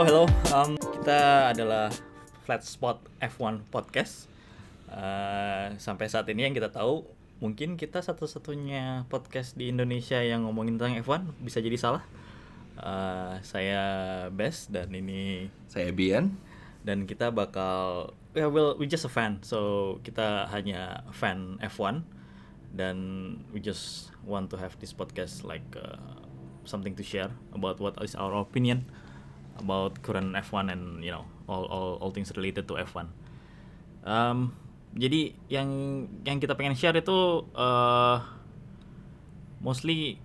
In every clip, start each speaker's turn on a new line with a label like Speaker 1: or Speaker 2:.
Speaker 1: Halo, halo. Um, kita adalah Flat Spot F1 Podcast. Uh, sampai saat ini yang kita tahu, mungkin kita satu-satunya podcast di Indonesia yang ngomongin tentang F1 bisa jadi salah. Uh, saya Best dan ini
Speaker 2: Saya Bian.
Speaker 1: dan kita bakal ya well we just a fan so kita hanya fan F1 dan we just want to have this podcast like uh, something to share about what is our opinion about current F1 and you know all all, all things related to F1 um, jadi yang yang kita pengen share itu uh, mostly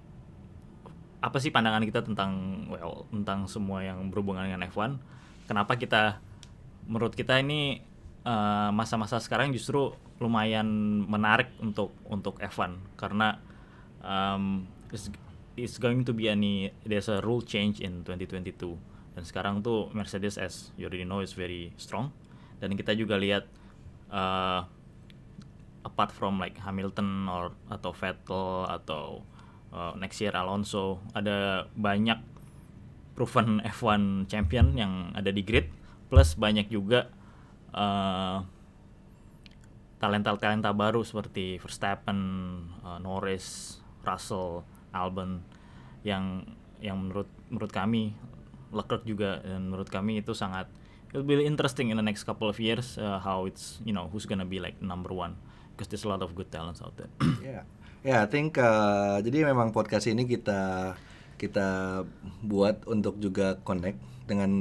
Speaker 1: apa sih pandangan kita tentang well tentang semua yang berhubungan dengan F1 kenapa kita menurut kita ini uh, masa-masa sekarang justru lumayan menarik untuk untuk F1 karena um, it's, it's going to be any there's a rule change in 2022 dan sekarang tuh Mercedes as you already know is very strong. Dan kita juga lihat uh, apart from like Hamilton or atau Vettel atau uh, next year Alonso ada banyak proven F1 champion yang ada di grid. Plus banyak juga uh, talenta-talenta baru seperti Verstappen, uh, Norris, Russell, Albon yang yang menurut menurut kami Leclerc juga dan menurut kami itu sangat it will be interesting in the next couple of years uh, how it's you know who's gonna be like number one because there's a lot of good talents out there.
Speaker 2: Ya, ya, I think uh, jadi memang podcast ini kita kita buat untuk juga connect dengan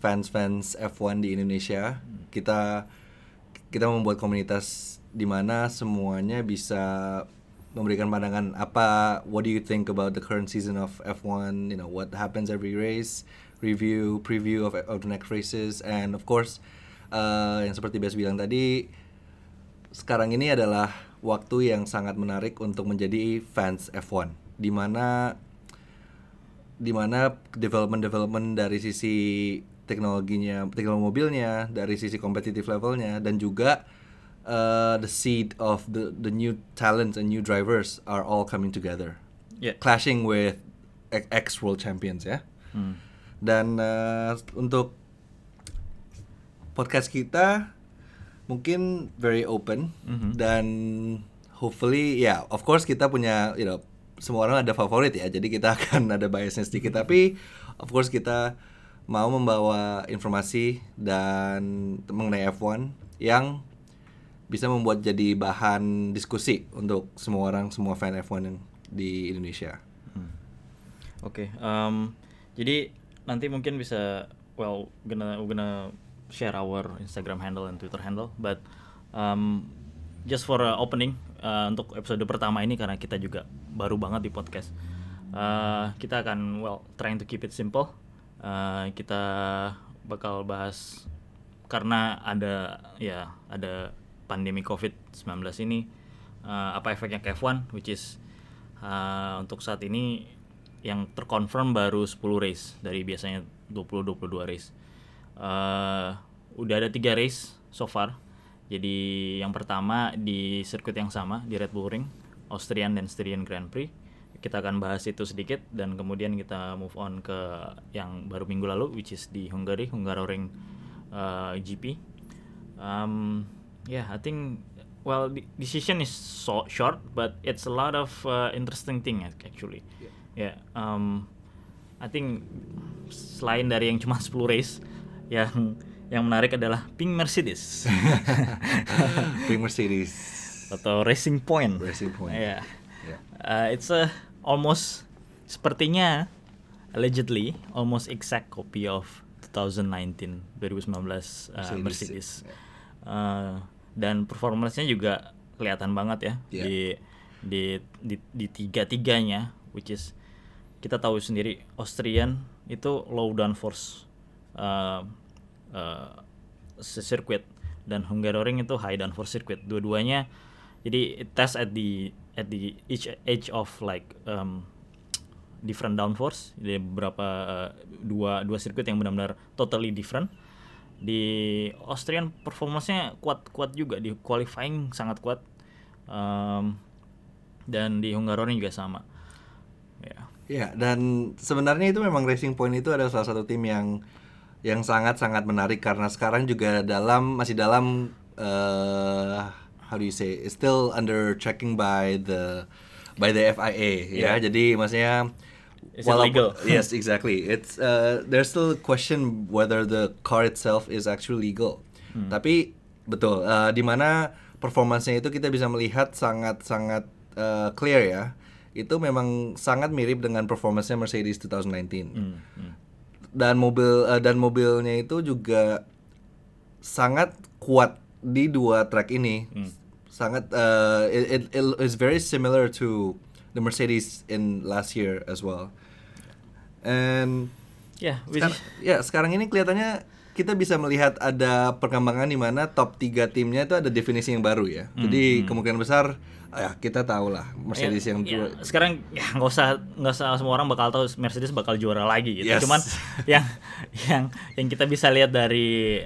Speaker 2: fans-fans F1 di Indonesia. Kita kita membuat komunitas di mana semuanya bisa memberikan pandangan apa what do you think about the current season of F1 you know what happens every race? Review preview of, of the next races. And of course uh, yang seperti Bes bilang tadi sekarang ini adalah waktu yang sangat menarik untuk menjadi fans F1 di mana di mana development development dari sisi teknologinya teknologi mobilnya dari sisi kompetitif levelnya dan juga uh, the seed of the the new talents and new drivers are all coming together
Speaker 1: Yeah.
Speaker 2: clashing with ex world champions ya
Speaker 1: Hmm.
Speaker 2: dan uh, untuk podcast kita mungkin very open
Speaker 1: Mhm.
Speaker 2: dan hopefully ya of course kita punya you know semua orang ada favorit ya jadi kita akan ada biasnya sedikit tapi of course kita mau membawa informasi dan mengenai F1 yang bisa membuat jadi bahan diskusi untuk semua orang semua fan F1 yang di Indonesia.
Speaker 1: Oke, um, jadi nanti mungkin bisa well gonna we're gonna share our Instagram handle and Twitter handle, but um, just for a opening uh, untuk episode pertama ini karena kita juga baru banget di podcast, uh, kita akan well trying to keep it simple. Uh, kita bakal bahas karena ada ya ada pandemi COVID-19 ini uh, apa efeknya ke F1 which is uh, untuk saat ini yang terkonfirm baru 10 race dari biasanya 20 22 race. Uh, udah ada tiga race so far. Jadi yang pertama di sirkuit yang sama di Red Bull Ring, Austrian dan Styrian Grand Prix. Kita akan bahas itu sedikit dan kemudian kita move on ke yang baru minggu lalu which is di Hungary, Hungaroring uh, GP. Um, yeah, I think well the decision is so short, but it's a lot of uh, interesting thing ac- actually. Yeah. um, I think selain dari yang cuma 10 race, yang yang menarik adalah Pink Mercedes
Speaker 2: Pink Mercedes.
Speaker 1: atau Racing Point.
Speaker 2: Racing Point.
Speaker 1: Yeah.
Speaker 2: Yeah.
Speaker 1: Uh, it's a almost sepertinya allegedly almost exact copy of 2019 2019 uh,
Speaker 2: Mercedes,
Speaker 1: Mercedes.
Speaker 2: ya.
Speaker 1: Uh, dan performance-nya juga kelihatan banget ya
Speaker 2: Yeah.
Speaker 1: di di di di tiga tiganya which is kita tahu sendiri Austrian itu low downforce uh, uh, circuit dan Hungaroring itu high downforce circuit dua-duanya jadi test at the at the each edge of like um, different downforce. Jadi beberapa uh, dua dua sirkuit yang benar-benar totally different di Austrian performance-nya kuat-kuat juga di qualifying sangat kuat Um, dan di Hungaroring juga sama ya
Speaker 2: Ya, dan sebenarnya itu memang Racing Point itu adalah salah satu tim yang yang sangat-sangat menarik karena sekarang juga dalam masih dalam uh, how do you say it's still under checking by the by the FIA ya.
Speaker 1: Yeah.
Speaker 2: Jadi maksudnya
Speaker 1: Is it legal?
Speaker 2: yes, exactly. It's uh, there's still a question whether the car itself is actually legal.
Speaker 1: Hmm.
Speaker 2: Tapi betul uh, di mana performansnya itu kita bisa melihat sangat-sangat uh, clear ya. Itu memang sangat mirip dengan performansnya Mercedes 2019.
Speaker 1: Hmm, hmm.
Speaker 2: Dan mobil uh, dan mobilnya itu juga sangat kuat di dua track ini.
Speaker 1: Hmm.
Speaker 2: Sangat uh, it, it, it is very similar to the Mercedes in last year as well. And
Speaker 1: Yeah,
Speaker 2: Sekar- ya sekarang ini kelihatannya kita bisa melihat ada perkembangan di mana top 3 timnya itu ada definisi yang baru ya.
Speaker 1: Hmm,
Speaker 2: Jadi kemungkinan besar ya kita tahu lah Mercedes
Speaker 1: Ya,
Speaker 2: yang
Speaker 1: ya,
Speaker 2: dua-
Speaker 1: sekarang ya nggak usah nggak usah semua orang bakal tahu Mercedes bakal juara lagi gitu.
Speaker 2: Yes.
Speaker 1: Cuman yang yang yang kita bisa lihat dari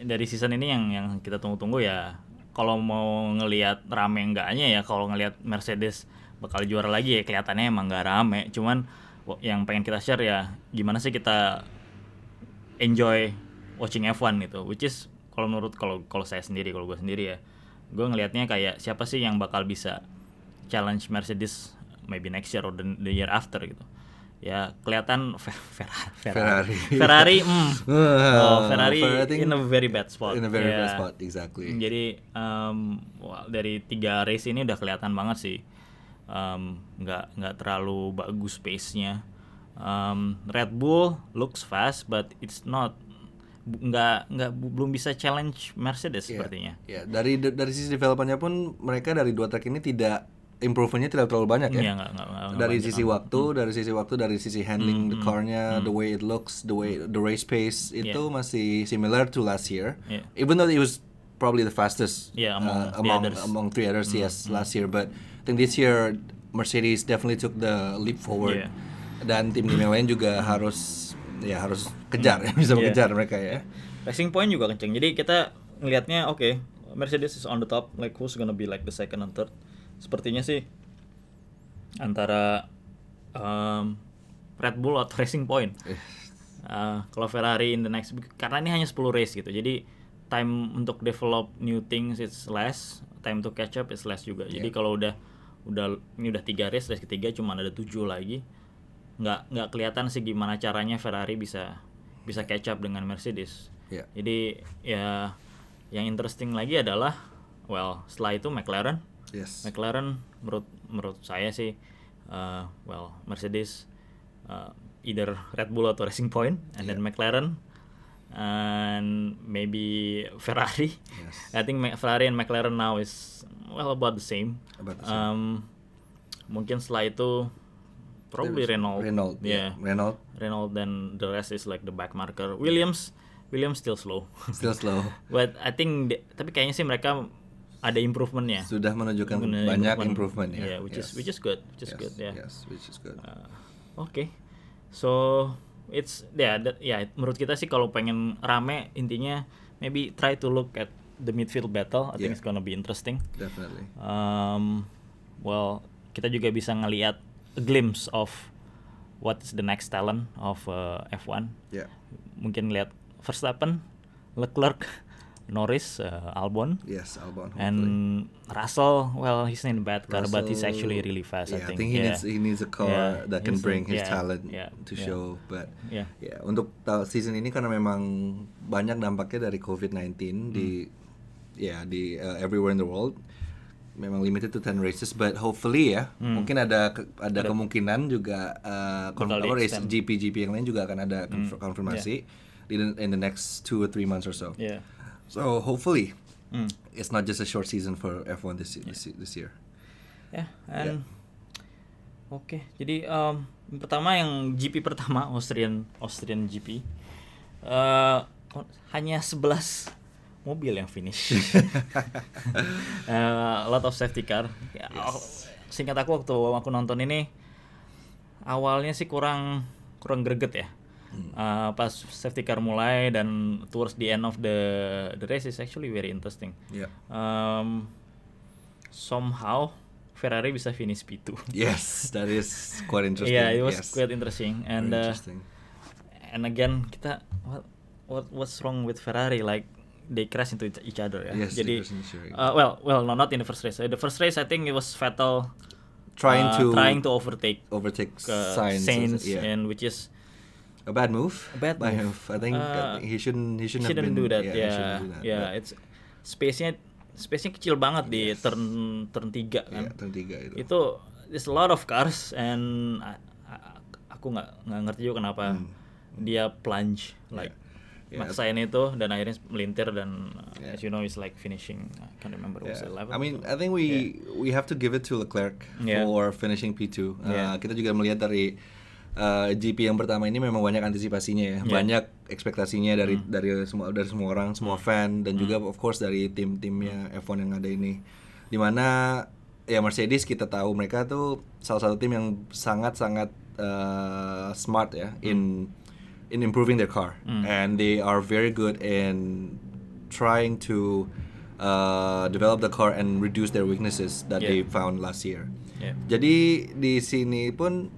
Speaker 1: dari season ini yang yang kita tunggu-tunggu ya kalau mau ngelihat rame enggaknya ya kalau ngelihat Mercedes bakal juara lagi ya kelihatannya emang nggak rame. Cuman yang pengen kita share ya gimana sih kita enjoy watching F1 gitu which is kalau menurut kalau kalau saya sendiri kalau gue sendiri ya gue ngelihatnya kayak siapa sih yang bakal bisa challenge Mercedes maybe next year or the, the year after gitu ya kelihatan Fe- Fer- Ferrari
Speaker 2: Ferrari.
Speaker 1: Ferrari mm. oh, Ferrari
Speaker 2: Ferrari,
Speaker 1: in a very bad spot
Speaker 2: in a very bad
Speaker 1: Ya.
Speaker 2: spot, exactly.
Speaker 1: jadi um, wah, dari tiga race ini udah kelihatan banget sih um, nggak nggak terlalu bagus pace-nya um, Red Bull looks fast but it's not nggak nggak belum bisa challenge Mercedes
Speaker 2: Iya,
Speaker 1: sepertinya
Speaker 2: Ya, dari dari sisi developernya pun mereka dari dua track ini tidak improvementnya tidak terlalu banyak ya.
Speaker 1: Iya, nggak- nggak- nggak- nggak
Speaker 2: dari
Speaker 1: banyak.
Speaker 2: sisi waktu, dari sisi waktu, dari sisi handling the car-nya, the way it looks, the way the race pace itu
Speaker 1: Yeah.
Speaker 2: masih similar to last year.
Speaker 1: Yeah.
Speaker 2: Even though it was probably the fastest
Speaker 1: Yeah, among
Speaker 2: uh,
Speaker 1: the
Speaker 2: among
Speaker 1: others.
Speaker 2: among three others, yes, last year. But I think this year Mercedes definitely took the leap forward.
Speaker 1: Yeah.
Speaker 2: Dan tim-tim yang lain juga harus ya harus kejar ya, bisa
Speaker 1: Yeah.
Speaker 2: mengejar mereka ya.
Speaker 1: Racing Point juga kenceng jadi kita ngelihatnya oke Mercedes is on the top like who's gonna be like the second and third sepertinya sih antara um, Red Bull atau Racing Point
Speaker 2: Eh.
Speaker 1: Uh, kalau Ferrari in the next karena ini hanya 10 race gitu jadi time untuk develop new things it's less time to catch up is less juga jadi
Speaker 2: Yeah.
Speaker 1: kalau udah udah ini udah tiga race race ketiga cuma ada tujuh lagi nggak nggak kelihatan sih gimana caranya Ferrari bisa bisa catch up dengan Mercedes
Speaker 2: Ya.
Speaker 1: jadi ya yang interesting lagi adalah well setelah itu McLaren
Speaker 2: Yes.
Speaker 1: McLaren menurut menurut saya sih uh, well Mercedes uh, either Red Bull atau Racing Point and then
Speaker 2: Yeah.
Speaker 1: McLaren and maybe Ferrari.
Speaker 2: Yes.
Speaker 1: I think Ferrari and McLaren now is well about the same.
Speaker 2: About the same.
Speaker 1: Um, mungkin setelah itu probably Renault.
Speaker 2: Renault.
Speaker 1: Yeah.
Speaker 2: Renault
Speaker 1: Renault then the rest is like the back marker. Williams Williams still slow.
Speaker 2: still slow.
Speaker 1: But I think the- tapi kayaknya sih mereka ada improvementnya.
Speaker 2: Sudah menunjukkan banyak improvement ya.
Speaker 1: Yeah, which is
Speaker 2: Yes.
Speaker 1: which is good, which is
Speaker 2: Yes,
Speaker 1: good. Yeah.
Speaker 2: Yes, which is good.
Speaker 1: Uh, Oke. So it's ya yeah, ya menurut kita sih kalau pengen rame intinya maybe try to look at the midfield battle. I think
Speaker 2: Yeah.
Speaker 1: it's gonna be interesting.
Speaker 2: Definitely.
Speaker 1: Um, well kita juga bisa ngelihat a glimpse of what is the next talent of uh, F1.
Speaker 2: Yeah.
Speaker 1: Mungkin lihat Verstappen, Leclerc, Norris, uh, Albon.
Speaker 2: Yes, Albon. hopefully.
Speaker 1: And Russell, well, he's in a bad car, but he's
Speaker 2: Russell-
Speaker 1: actually really fast.
Speaker 2: yeah,
Speaker 1: I think.
Speaker 2: he
Speaker 1: yeah.
Speaker 2: needs he needs a car
Speaker 1: Yeah,
Speaker 2: that can bring his
Speaker 1: yeah,
Speaker 2: talent
Speaker 1: yeah,
Speaker 2: to
Speaker 1: yeah.
Speaker 2: show. But
Speaker 1: Yeah.
Speaker 2: ya untuk season ini karena memang banyak dampaknya dari COVID-19 di
Speaker 1: Hmm.
Speaker 2: ya di uh, everywhere in the world. Memang limited to 10 races, but hopefully ya
Speaker 1: Hmm.
Speaker 2: mungkin ada ke- ada kemungkinan juga uh, apa, race. GP GP yang lain juga akan ada konfir- konfirmasi di the- in the next two or three months or so.
Speaker 1: Yeah.
Speaker 2: So hopefully
Speaker 1: Hmm.
Speaker 2: it's not just a short season for F1 this this, this year.
Speaker 1: Ya, and oke. Jadi um, pertama yang GP pertama Austrian Austrian GP eh hanya 11 mobil yang finish. Eh, a lot of safety car. Ya,
Speaker 2: Yes.
Speaker 1: Singkat aku waktu aku nonton ini awalnya sih kurang kurang greget ya. Eh, pas safety car mulai dan towards the end of the the race is actually very interesting
Speaker 2: Yeah.
Speaker 1: um, somehow Ferrari bisa finish P2.
Speaker 2: Yes, that is quite interesting.
Speaker 1: Yeah, it was
Speaker 2: yes.
Speaker 1: quite interesting. And
Speaker 2: Very
Speaker 1: uh,
Speaker 2: interesting.
Speaker 1: and again kita what what what's wrong with Ferrari like they crash into each- other ya.
Speaker 2: Yes, they
Speaker 1: Jadi uh, well well no not in the first race. Uh, The first race I think it was Vettel
Speaker 2: Trying
Speaker 1: uh,
Speaker 2: to
Speaker 1: trying to overtake
Speaker 2: overtake
Speaker 1: uh,
Speaker 2: Sainz,
Speaker 1: Sainz,
Speaker 2: yeah.
Speaker 1: and which is
Speaker 2: a bad move.
Speaker 1: A bad move.
Speaker 2: I think, I
Speaker 1: Uh,
Speaker 2: think he shouldn't he shouldn't,
Speaker 1: shouldn't
Speaker 2: have been,
Speaker 1: do that.
Speaker 2: Yeah,
Speaker 1: Yeah,
Speaker 2: do that.
Speaker 1: yeah, it's space-nya space-nya kecil banget di
Speaker 2: Yes.
Speaker 1: turn turn 3 kan.
Speaker 2: Iya, turn tiga itu.
Speaker 1: Itu there's a lot of cars and I- I- aku nggak nggak ngerti juga kenapa
Speaker 2: Hmm.
Speaker 1: dia plunge like
Speaker 2: Yeah.
Speaker 1: maksain itu dan akhirnya melintir dan uh,
Speaker 2: Yeah.
Speaker 1: as you know is like finishing I can't remember was
Speaker 2: Yeah.
Speaker 1: 11
Speaker 2: I mean, I think we we have to give it to Leclerc
Speaker 1: Yeah.
Speaker 2: for finishing P2. Uh,
Speaker 1: Yeah.
Speaker 2: Kita juga melihat dari uh, GP yang pertama ini memang banyak antisipasinya ya,
Speaker 1: Yeah.
Speaker 2: Banyak ekspektasinya dari dari semua dari semua orang, semua fan dan juga of course dari tim-timnya F1 yang ada ini. Di mana ya Mercedes kita tahu mereka tuh salah satu tim yang sangat-sangat uh, smart ya in in improving their car
Speaker 1: Hmm.
Speaker 2: and they are very good in trying to uh, develop the car and reduce their weaknesses that
Speaker 1: Yeah.
Speaker 2: they found last year.
Speaker 1: Yeah.
Speaker 2: Jadi di sini pun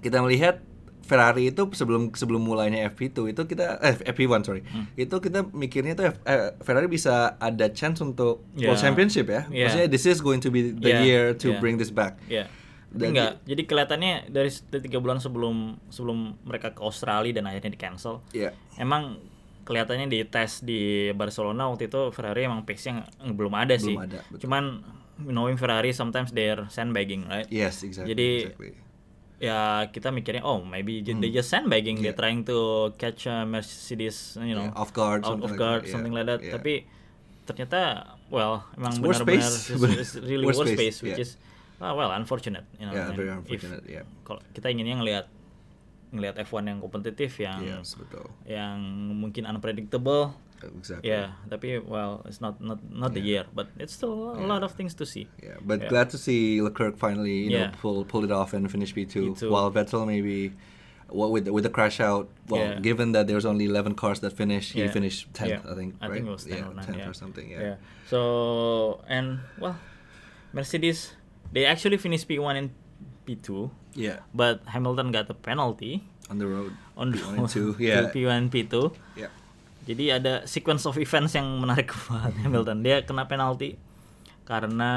Speaker 2: kita melihat Ferrari itu sebelum sebelum mulainya FP2 itu kita eh FP1 sorry.
Speaker 1: Hmm.
Speaker 2: Itu kita mikirnya tuh F- eh, Ferrari bisa ada chance untuk
Speaker 1: Yeah.
Speaker 2: World Championship ya.
Speaker 1: Yeah.
Speaker 2: Maksudnya this is going to be the
Speaker 1: Yeah,
Speaker 2: year to
Speaker 1: yeah.
Speaker 2: bring this back. Dan-
Speaker 1: enggak. Jadi kelihatannya dari tiga bulan sebelum sebelum mereka ke Australia dan akhirnya di cancel.
Speaker 2: Iya.
Speaker 1: Emang kelihatannya di tes di Barcelona waktu itu Ferrari emang pace-nya nggak- belum ada sih.
Speaker 2: Belum ada, betul.
Speaker 1: Cuman knowing Ferrari sometimes they're sandbagging, right?
Speaker 2: Yes, exactly.
Speaker 1: Jadi
Speaker 2: exactly.
Speaker 1: Ya kita mikirnya oh maybe ju- they just sandbagging
Speaker 2: Yeah.
Speaker 1: trying to catch a Mercedes you know
Speaker 2: Yeah, off guard,
Speaker 1: out
Speaker 2: something
Speaker 1: of
Speaker 2: like
Speaker 1: guard
Speaker 2: that, yeah,
Speaker 1: something like that
Speaker 2: yeah.
Speaker 1: tapi ternyata well emang benar-benar really
Speaker 2: Worst
Speaker 1: worst,
Speaker 2: pace,
Speaker 1: pace, which
Speaker 2: yeah.
Speaker 1: is ah, well unfortunate you know
Speaker 2: Yeah, very
Speaker 1: if-
Speaker 2: unfortunate, yeah.
Speaker 1: kalau kita inginnya ngelihat ngelihat F1 yang kompetitif yang
Speaker 2: Yes, betul.
Speaker 1: yang mungkin unpredictable
Speaker 2: Exactly.
Speaker 1: ya tapi well it's not not not the year but it's still a lot of things to see
Speaker 2: Yeah, but
Speaker 1: Yeah.
Speaker 2: glad to see Leclerc finally, you
Speaker 1: Yeah.
Speaker 2: know, pull pull it off and finish P2,
Speaker 1: P2.
Speaker 2: while Vettel maybe, what with with the crash out. Well,
Speaker 1: Yeah.
Speaker 2: given that there's only 11 cars that finished, he finished 10th,
Speaker 1: Yeah.
Speaker 2: I think.
Speaker 1: I
Speaker 2: right?
Speaker 1: think it was 10
Speaker 2: yeah,
Speaker 1: or 9,
Speaker 2: 10th
Speaker 1: yeah.
Speaker 2: or something. Yeah.
Speaker 1: So and well, Mercedes they actually finished P1 and P2,
Speaker 2: Yeah,
Speaker 1: but Hamilton got a penalty
Speaker 2: on the road.
Speaker 1: on the
Speaker 2: P1 and 2, yeah.
Speaker 1: P1 P2.
Speaker 2: Yeah.
Speaker 1: Jadi ada sequence of events yang menarik buat Hamilton. Dia kena penalti karena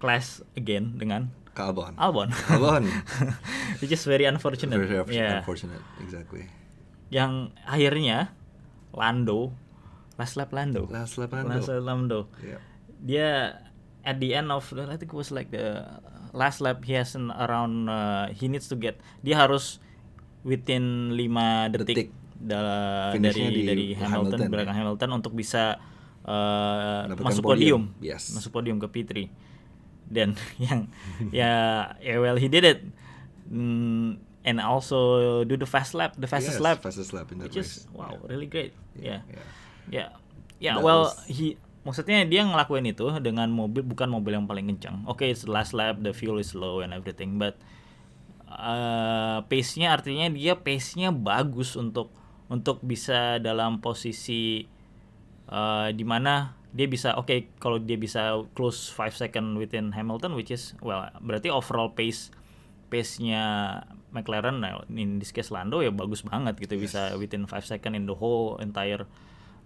Speaker 1: clash again dengan
Speaker 2: Ke Albon.
Speaker 1: Albon.
Speaker 2: Albon.
Speaker 1: Which is very unfortunate.
Speaker 2: Very unfortunate,
Speaker 1: Yeah.
Speaker 2: unfortunate. Exactly.
Speaker 1: Yang akhirnya Lando last lap Lando.
Speaker 2: Last lap Lando.
Speaker 1: Last lap Lando.
Speaker 2: Yeah.
Speaker 1: dia at the end of the, I think it was like the last lap he has an around uh, he needs to get dia harus within 5 detik,
Speaker 2: Detik.
Speaker 1: Dari dari Hamilton,
Speaker 2: Hamilton,
Speaker 1: belakang
Speaker 2: ya.
Speaker 1: Hamilton untuk bisa uh, masuk
Speaker 2: podium.
Speaker 1: podium,
Speaker 2: Yes.
Speaker 1: masuk podium ke P3 dan yang ya ya well he did it Mm, and also do the fast lap the fastest
Speaker 2: Yes,
Speaker 1: lap
Speaker 2: fastest lap in that
Speaker 1: which is
Speaker 2: race.
Speaker 1: wow
Speaker 2: Yeah.
Speaker 1: really great
Speaker 2: Yeah,
Speaker 1: yeah
Speaker 2: yeah.
Speaker 1: ya
Speaker 2: That
Speaker 1: well
Speaker 2: was-
Speaker 1: he maksudnya dia ngelakuin itu dengan mobil bukan mobil yang paling kencang oke it's the last lap the fuel is low and everything but uh, pace-nya artinya dia pace-nya bagus untuk untuk bisa dalam posisi uh, di mana dia bisa oke kalau dia bisa close 5 second within Hamilton which is well berarti overall pace pace-nya McLaren nah, in this case Lando ya bagus banget gitu bisa within 5 second in the whole entire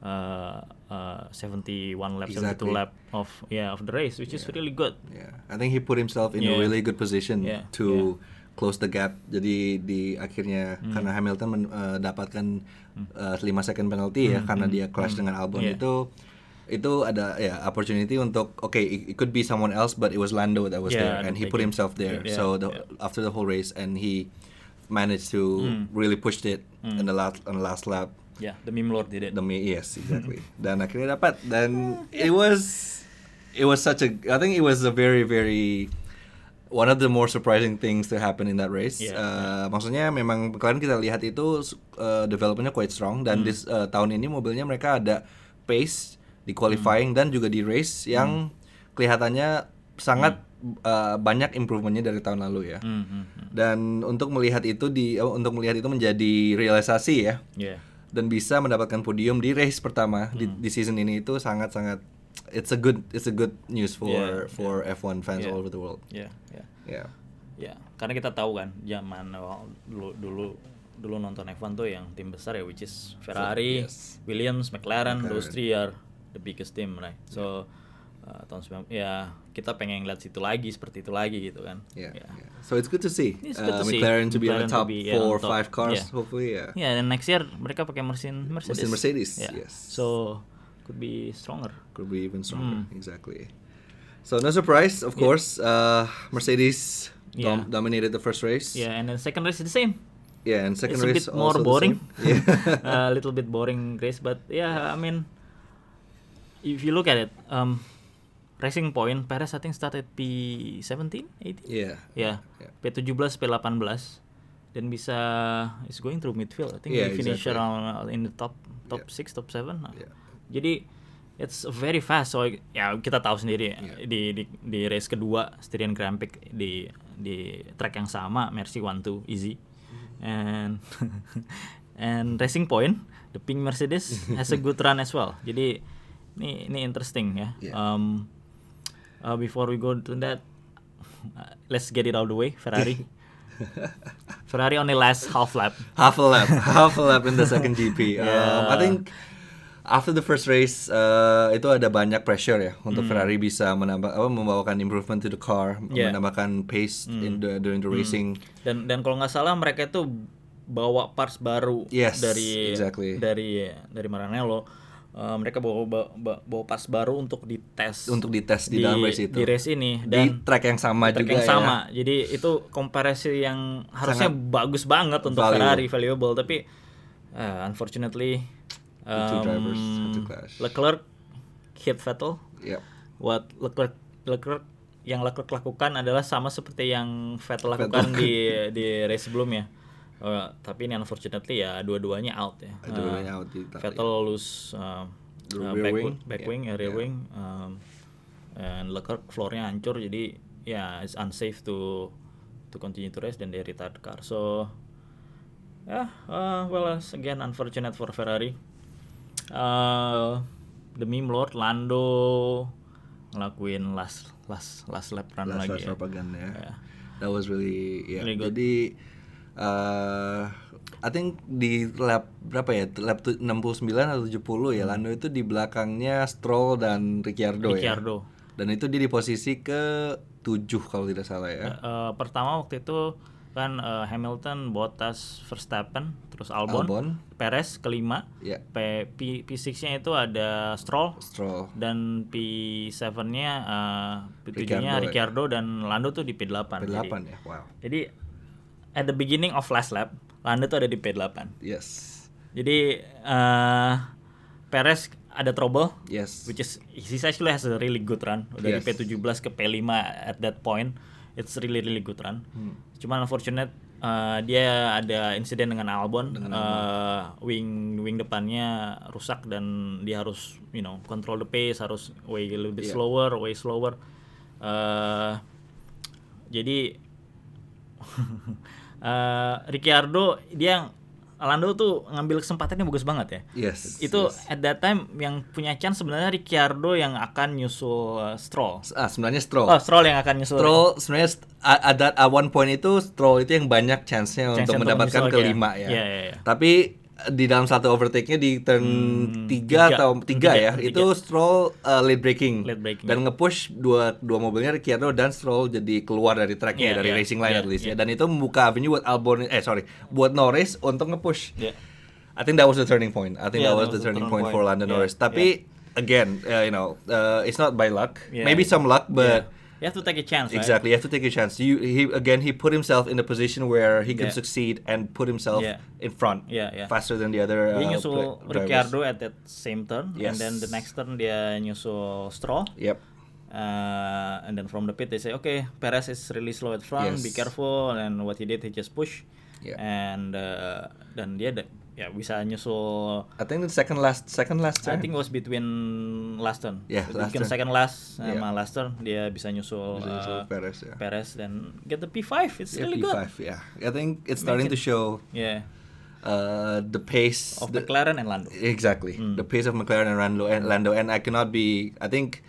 Speaker 1: uh, uh, 71 lap
Speaker 2: Exactly.
Speaker 1: 72 lap of yeah of the race which is really good.
Speaker 2: Yeah, I think he put himself in a
Speaker 1: Yeah.
Speaker 2: really good position
Speaker 1: Yeah,
Speaker 2: to close the gap. Jadi di akhirnya
Speaker 1: Hmm.
Speaker 2: karena Hamilton mendapatkan uh, 5 second penalty ya karena dia clash dengan Albon
Speaker 1: Hmm. Yeah.
Speaker 2: itu itu ada ya opportunity untuk okay it, it could be someone else but it was Lando that was
Speaker 1: Yeah,
Speaker 2: there and he put
Speaker 1: it.
Speaker 2: himself there.
Speaker 1: Yeah,
Speaker 2: so the,
Speaker 1: yeah.
Speaker 2: after the whole race and he managed to
Speaker 1: Hmm.
Speaker 2: really pushed it in the last on the last lap
Speaker 1: ya the meme lord did it
Speaker 2: demi yes exactly dan akhirnya dapat dan it was it was such a I think it was a very very one of the more surprising things to happen in that race.
Speaker 1: Yeah,
Speaker 2: Uh, maksudnya memang kalian kita lihat itu uh, developmentnya quite strong. Dan
Speaker 1: Hmm.
Speaker 2: this uh, tahun ini mobilnya mereka ada pace di qualifying dan juga di race yang kelihatannya sangat uh, banyak improvementnya dari tahun lalu ya.
Speaker 1: Hmm, hmm, hmm.
Speaker 2: dan untuk melihat itu di uh, untuk melihat itu menjadi realisasi ya.
Speaker 1: Yeah.
Speaker 2: Dan bisa mendapatkan podium di race pertama di,
Speaker 1: Hmm.
Speaker 2: di season ini itu sangat-sangat it's a good it's a good news for
Speaker 1: Yeah,
Speaker 2: for F1 fans
Speaker 1: Yeah.
Speaker 2: all over the world.
Speaker 1: Ya, ya.
Speaker 2: Yeah.
Speaker 1: Ya, karena kita tahu kan zaman dulu dulu dulu nonton F1 tuh yang tim besar ya which is Ferrari,
Speaker 2: yes.
Speaker 1: Williams, McLaren,
Speaker 2: McLaren.
Speaker 1: those three are the biggest team, right? So uh, tahun 90 ya kita pengen lihat situ lagi seperti itu lagi gitu kan.
Speaker 2: Yeah,
Speaker 1: Ya.
Speaker 2: yeah. So it's good to see
Speaker 1: It's good
Speaker 2: uh,
Speaker 1: to see.
Speaker 2: McLaren to be on the
Speaker 1: McLaren to
Speaker 2: top
Speaker 1: yeah,
Speaker 2: four
Speaker 1: on top.
Speaker 2: five cars,
Speaker 1: Yeah.
Speaker 2: hopefully. Yeah.
Speaker 1: Ya, dan next year mereka pakai mesin Mercedes.
Speaker 2: Mesin Mercedes,
Speaker 1: Ya.
Speaker 2: yes.
Speaker 1: So could be stronger.
Speaker 2: Could be even stronger.
Speaker 1: Hmm.
Speaker 2: Exactly. So no surprise, of course. Uh, Mercedes dom-
Speaker 1: Yeah.
Speaker 2: dominated the first race.
Speaker 1: Yeah, and then second race is the same.
Speaker 2: Yeah, and second
Speaker 1: it's a
Speaker 2: race
Speaker 1: bit more boring.
Speaker 2: Yeah.
Speaker 1: a little bit boring race, but yeah, I mean, if you look at it, um, Racing Point, Perez I think started P17, 18.
Speaker 2: yeah.
Speaker 1: Yeah,
Speaker 2: Yeah.
Speaker 1: P17, P18 dan bisa is going through midfield. I think
Speaker 2: Yeah,
Speaker 1: he finished
Speaker 2: exactly.
Speaker 1: around uh, in the top top
Speaker 2: Yeah.
Speaker 1: six, top seven.
Speaker 2: Yeah.
Speaker 1: Jadi it's very fast. So ya kita tahu sendiri
Speaker 2: Yeah.
Speaker 1: di, di di race kedua Styrian Grand Prix di di track yang sama Mercy One Two easy and and Racing Point the pink Mercedes has a good run as well. Jadi ini ini interesting ya.
Speaker 2: Yeah.
Speaker 1: Um, uh, before we go to that, uh, let's get it out of the way. Ferrari. Ferrari only last half lap.
Speaker 2: half a lap, half a lap in the second GP. Um, I think after the first race uh, itu ada banyak pressure ya untuk Ferrari bisa menambah apa membawakan improvement to the car,
Speaker 1: Yeah.
Speaker 2: menambahkan pace
Speaker 1: Hmm.
Speaker 2: in the during the racing.
Speaker 1: Dan dan kalau nggak salah mereka itu bawa parts baru
Speaker 2: Yes,
Speaker 1: dari
Speaker 2: exactly.
Speaker 1: dari dari Maranello. Uh, mereka bawa, bawa bawa parts baru untuk dites
Speaker 2: Untuk dites di dalam race itu.
Speaker 1: di race ini
Speaker 2: Di
Speaker 1: dan
Speaker 2: track yang sama
Speaker 1: track
Speaker 2: juga
Speaker 1: yang
Speaker 2: ya.
Speaker 1: sama. Jadi itu komparasi yang harusnya bagus banget untuk
Speaker 2: valuable.
Speaker 1: Ferrari valuable tapi uh, unfortunately
Speaker 2: The two
Speaker 1: um,
Speaker 2: drivers had to clash.
Speaker 1: Leclerc hit Vettel.
Speaker 2: Yep.
Speaker 1: What Leclerc Leclerc yang Leclerc lakukan adalah sama seperti yang Vettel lakukan di di race sebelumnya. Uh, tapi ini unfortunately ya dua-duanya out ya.
Speaker 2: Dua-duanya
Speaker 1: Uh,
Speaker 2: out di.
Speaker 1: Vettel lose uh, uh, back
Speaker 2: wing,
Speaker 1: back
Speaker 2: yeah,
Speaker 1: wing, uh, rear
Speaker 2: yeah.
Speaker 1: wing, um, and Leclerc floornya hancur jadi ya it's unsafe to to continue to race dan they retired the car. So yeah, uh, well again unfortunate for Ferrari. Uh, the meme lord Lando ngelakuin last last last lap run
Speaker 2: Last
Speaker 1: lagi
Speaker 2: last
Speaker 1: ya.
Speaker 2: propaganda ya.
Speaker 1: Yeah.
Speaker 2: That was really yeah.
Speaker 1: Really good.
Speaker 2: Jadi uh, I think di lap berapa ya? Lap tu- 69 atau 70 ya. Lando itu di belakangnya Stroll dan Ricciardo,
Speaker 1: Ricciardo.
Speaker 2: ya. Dan itu dia di posisi ke 7 kalau tidak salah ya.
Speaker 1: Eh, pertama waktu itu kan eh, Hamilton, Bottas, Verstappen, terus Albon,
Speaker 2: Albon.
Speaker 1: Perez kelima,
Speaker 2: Ya,
Speaker 1: P, P, P6-nya itu ada Stroll
Speaker 2: Stroll.
Speaker 1: dan P7-nya eh, P7-nya
Speaker 2: Ricciardo, ya.
Speaker 1: Ricciardo dan Lando tuh di P8.
Speaker 2: P8
Speaker 1: Jadi,
Speaker 2: ya. Wow.
Speaker 1: jadi at the beginning of last lap, Lando tuh ada di P8.
Speaker 2: Yes.
Speaker 1: Jadi eh Perez ada trouble
Speaker 2: Yes.
Speaker 1: which is he actually has a really good run dari
Speaker 2: Yes.
Speaker 1: P17 ke P5 at that point it's really really good run
Speaker 2: Hmm.
Speaker 1: cuman unfortunate uh, dia ada insiden dengan Albon Uh, wing wing depannya rusak dan dia harus you know control the pace harus way a little bit
Speaker 2: Yeah.
Speaker 1: slower way slower Uh, jadi uh, Ricciardo dia Lando tuh ngambil kesempatannya bagus banget ya
Speaker 2: Yes.
Speaker 1: itu
Speaker 2: yes.
Speaker 1: at that time yang punya chance sebenarnya Ricciardo yang akan nyusul uh, Stroll.
Speaker 2: Ah, sebenarnya Stroll.
Speaker 1: Oh, Stroll yang akan nyusul.
Speaker 2: Stroll sebenarnya st- at, one point itu Stroll itu yang banyak chance-nya
Speaker 1: Chance
Speaker 2: untuk
Speaker 1: untuk
Speaker 2: mendapatkan kelima
Speaker 1: ya.
Speaker 2: ya.
Speaker 1: Iya, iya, iya.
Speaker 2: Tapi di dalam satu overtake-nya di turn
Speaker 1: Hmm,
Speaker 2: tiga
Speaker 1: tiga.
Speaker 2: atau tiga,
Speaker 1: Tiga,
Speaker 2: ya,
Speaker 1: tiga.
Speaker 2: itu Stroll uh, late braking,
Speaker 1: Late braking,
Speaker 2: dan
Speaker 1: ya.
Speaker 2: nge-push dua dua mobilnya Ricciardo dan Stroll jadi keluar dari tracknya
Speaker 1: Iya,
Speaker 2: dari
Speaker 1: iya,
Speaker 2: racing line
Speaker 1: iya,
Speaker 2: at least
Speaker 1: iya.
Speaker 2: ya. Dan itu membuka avenue buat Albon eh sorry buat Norris untuk nge-push.
Speaker 1: Ya.
Speaker 2: I think that was the turning point. I think
Speaker 1: Yeah,
Speaker 2: that was the turning point, for Lando
Speaker 1: Yeah,
Speaker 2: Norris. Tapi again, uh, you know, uh, it's not by luck.
Speaker 1: Yeah.
Speaker 2: Maybe some luck, but
Speaker 1: You have to take a chance, right?
Speaker 2: Exactly, you have to take a chance. You he again he put himself in a position where he can
Speaker 1: Yeah.
Speaker 2: succeed and put himself
Speaker 1: Yeah.
Speaker 2: in front
Speaker 1: Yeah, yeah.
Speaker 2: faster than the other.
Speaker 1: Dia
Speaker 2: uh,
Speaker 1: nyusul. Ricciardo at that same turn,
Speaker 2: Yes.
Speaker 1: and then the next turn dia nyusul Stroll.
Speaker 2: Yep.
Speaker 1: Uh, and then from the pit they say, okay, Perez is really slow at front, be careful. And what he did, he just push.
Speaker 2: Yeah.
Speaker 1: And uh, dan dia ya bisa nyusul
Speaker 2: I think the second last second last
Speaker 1: I
Speaker 2: turn.
Speaker 1: think it was between last turn.
Speaker 2: Yeah, last
Speaker 1: Between
Speaker 2: turn.
Speaker 1: second last sama
Speaker 2: Yeah.
Speaker 1: last turn dia bisa nyusul,
Speaker 2: Bisa nyusul
Speaker 1: uh,
Speaker 2: Perez, ya.
Speaker 1: Perez dan get the P5. It's
Speaker 2: Yeah,
Speaker 1: really
Speaker 2: P5,
Speaker 1: good.
Speaker 2: yeah. I think it's starting to
Speaker 1: Make
Speaker 2: show
Speaker 1: Yeah.
Speaker 2: uh, the pace
Speaker 1: of
Speaker 2: the-
Speaker 1: McLaren and Lando.
Speaker 2: Exactly. The pace of McLaren and Lando and Lando and I cannot be I think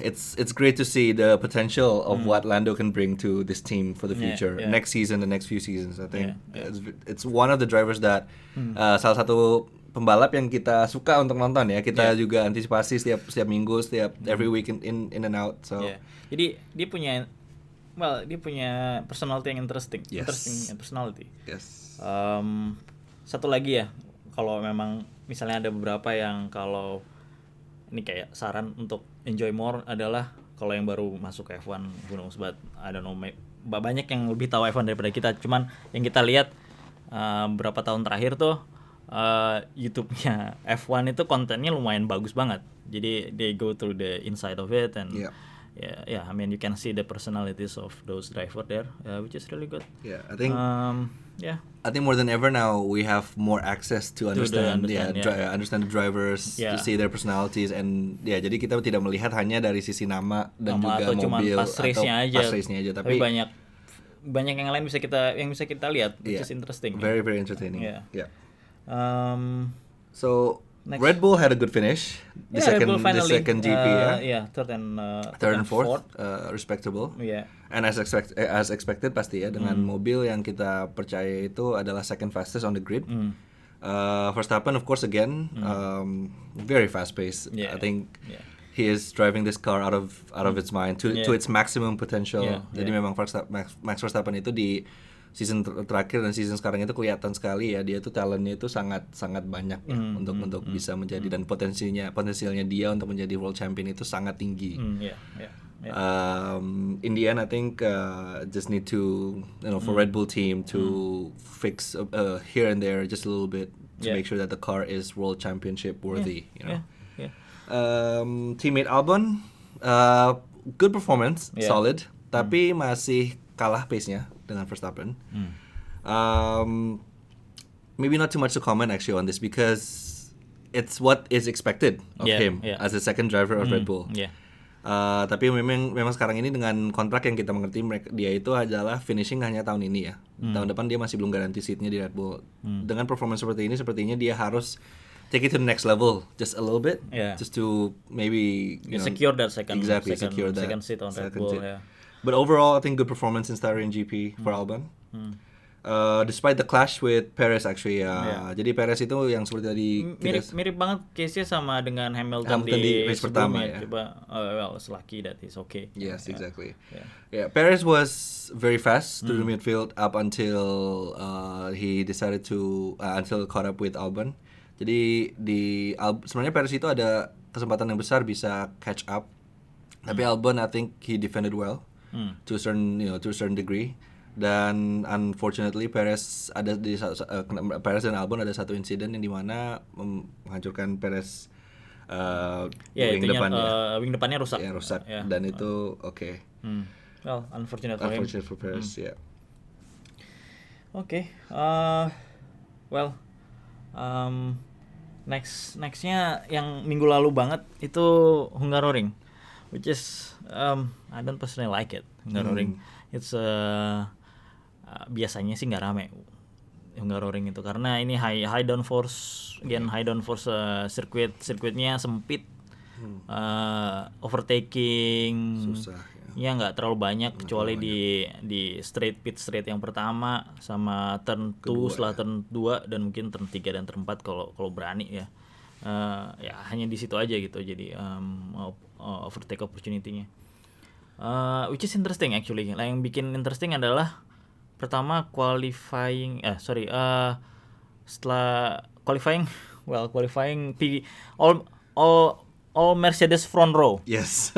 Speaker 2: it's it's great to see the potential of what Lando can bring to this team for the
Speaker 1: Yeah,
Speaker 2: future.
Speaker 1: yeah.
Speaker 2: Next season, the next few seasons, I think
Speaker 1: Yeah, yeah.
Speaker 2: It's, it's one of the drivers that uh, salah satu pembalap yang kita suka untuk nonton ya. Kita
Speaker 1: Yeah.
Speaker 2: juga antisipasi setiap setiap minggu, setiap every week in, in in and out. So
Speaker 1: Yeah. Jadi dia punya well, dia punya personality yang interesting.
Speaker 2: Yes.
Speaker 1: Interesting personality.
Speaker 2: yes.
Speaker 1: Um, satu lagi ya, kalau memang misalnya ada beberapa yang kalau ini kayak saran untuk enjoy more adalah kalau yang baru masuk ke F1 who knows but I don't know may- ba- banyak yang lebih tahu F1 daripada kita cuman yang kita lihat uh, beberapa tahun terakhir tuh uh, YouTube-nya F1 itu kontennya lumayan bagus banget jadi they go through the inside of it and
Speaker 2: Yeah.
Speaker 1: Yeah yeah I mean you can see the personalities of those driver there uh, which is really good
Speaker 2: Yeah, I think
Speaker 1: um, yeah
Speaker 2: I think more than ever now we have more access to
Speaker 1: the
Speaker 2: understand,
Speaker 1: understand,
Speaker 2: yeah,
Speaker 1: yeah.
Speaker 2: dri- understand the drivers,
Speaker 1: Yeah.
Speaker 2: to see their personalities and ya jadi kita tidak melihat hanya dari sisi nama dan
Speaker 1: Nama
Speaker 2: juga
Speaker 1: atau cuma
Speaker 2: mobil
Speaker 1: pas race-nya aja.
Speaker 2: pas race-nya aja tapi,
Speaker 1: banyak banyak yang lain bisa kita yang bisa kita lihat which
Speaker 2: yeah,
Speaker 1: is interesting.
Speaker 2: Very very entertaining.
Speaker 1: Yeah.
Speaker 2: Yeah.
Speaker 1: Um,
Speaker 2: So
Speaker 1: Next.
Speaker 2: Red Bull had a good finish. The
Speaker 1: yeah, Red
Speaker 2: second
Speaker 1: Bull
Speaker 2: the
Speaker 1: finally,
Speaker 2: second GP
Speaker 1: uh,
Speaker 2: ya.
Speaker 1: yeah, third and uh,
Speaker 2: Third and fourth, uh, respectable.
Speaker 1: Yeah.
Speaker 2: And as expect as expected pasti ya dengan
Speaker 1: Hmm.
Speaker 2: mobil yang kita percaya itu adalah second fastest on the grid.
Speaker 1: Mm.
Speaker 2: Uh, Verstappen of course again um, very fast pace.
Speaker 1: Yeah.
Speaker 2: I think
Speaker 1: Yeah.
Speaker 2: he is driving this car out of out of its mind to
Speaker 1: Yeah.
Speaker 2: to its maximum potential.
Speaker 1: Yeah,
Speaker 2: Jadi
Speaker 1: yeah.
Speaker 2: memang Max Verstappen itu di season ter- terakhir dan season sekarang itu kelihatan sekali ya dia tuh talentnya itu sangat sangat banyak ya
Speaker 1: Mm,
Speaker 2: untuk
Speaker 1: mm,
Speaker 2: untuk
Speaker 1: mm,
Speaker 2: bisa menjadi dan potensinya potensialnya dia untuk menjadi world champion itu sangat tinggi.
Speaker 1: Mm, yeah, yeah, yeah.
Speaker 2: Um, in the end, I think uh, just need to you know for
Speaker 1: Mm.
Speaker 2: Red Bull team to fix uh, uh, here and there just a little bit to
Speaker 1: Yeah.
Speaker 2: make sure that the car is world championship worthy. You know.
Speaker 1: yeah, yeah.
Speaker 2: Um, teammate Albon, uh, good performance,
Speaker 1: Yeah.
Speaker 2: solid, tapi masih kalah pace-nya dengan Verstappen.
Speaker 1: Mm.
Speaker 2: Um, maybe not too much to comment actually on this because it's what is expected of
Speaker 1: Yeah,
Speaker 2: him
Speaker 1: yeah.
Speaker 2: as the second driver of Red
Speaker 1: Mm,
Speaker 2: Bull.
Speaker 1: Yeah.
Speaker 2: Uh, tapi memang memang sekarang ini dengan kontrak yang kita mengerti mereka dia itu adalah finishing hanya tahun ini ya.
Speaker 1: Hmm.
Speaker 2: Tahun depan dia masih belum garansi seatnya di Red Bull. Dengan performance seperti ini sepertinya dia harus take it to the next level just a little bit
Speaker 1: Yeah.
Speaker 2: just to maybe you
Speaker 1: Yeah,
Speaker 2: know,
Speaker 1: secure that second
Speaker 2: exactly
Speaker 1: second,
Speaker 2: secure that
Speaker 1: second seat on Red Bull.
Speaker 2: seat.
Speaker 1: Yeah.
Speaker 2: But overall, I think good performance in Styrian GP for Albon. Uh, despite the clash with Perez actually, uh,
Speaker 1: Yeah.
Speaker 2: jadi Perez itu yang seperti tadi
Speaker 1: mirip
Speaker 2: kita-
Speaker 1: mirip banget case-nya sama dengan Hamilton,
Speaker 2: Hamilton di
Speaker 1: di,
Speaker 2: race pertama, ya.
Speaker 1: Coba uh, well, it's lucky that is okay.
Speaker 2: Yes,
Speaker 1: Yeah.
Speaker 2: exactly.
Speaker 1: Yeah.
Speaker 2: Yeah, Perez was very fast to the
Speaker 1: Hmm.
Speaker 2: midfield up until uh, he decided to uh, until caught up with Albon. Jadi di Al- sebenarnya Perez itu ada kesempatan yang besar bisa catch up, tapi Albon I think he defended well
Speaker 1: Hmm.
Speaker 2: to a certain you know to a certain degree. Dan unfortunately Perez ada di uh, Perez dan Albon ada satu insiden yang di mana menghancurkan Perez uh,
Speaker 1: Ya,
Speaker 2: wing
Speaker 1: itunya,
Speaker 2: depannya.
Speaker 1: uh, wing depannya rusak.
Speaker 2: Ya, rusak.
Speaker 1: Ya.
Speaker 2: Dan itu oke.
Speaker 1: Hmm. Well, unfortunate for him.
Speaker 2: Unfortunate for Perez,
Speaker 1: Hmm.
Speaker 2: ya.
Speaker 1: Oke, uh, well, um, next nextnya yang minggu lalu banget itu Hungaroring, which is um, I don't personally like it. Hungaroring. It's uh, uh, biasanya sih nggak rame. Hungaroring itu. Karena ini high high downforce, again high downforce uh, circuit sirkuitnya sempit, uh, overtaking,
Speaker 2: Susah,
Speaker 1: ya. Nggak terlalu banyak. Kecuali di di straight pit straight yang pertama sama turn 2 setelah turn 2 dan mungkin turn 3 dan turn 4 kalau kalau berani ya Eh, ya hanya di situ aja gitu jadi um, uh, overtake opportunity-nya Eh, which is interesting actually lah yang bikin interesting adalah pertama qualifying eh sorry eh setelah qualifying well qualifying P all all all Mercedes front row
Speaker 2: Yes.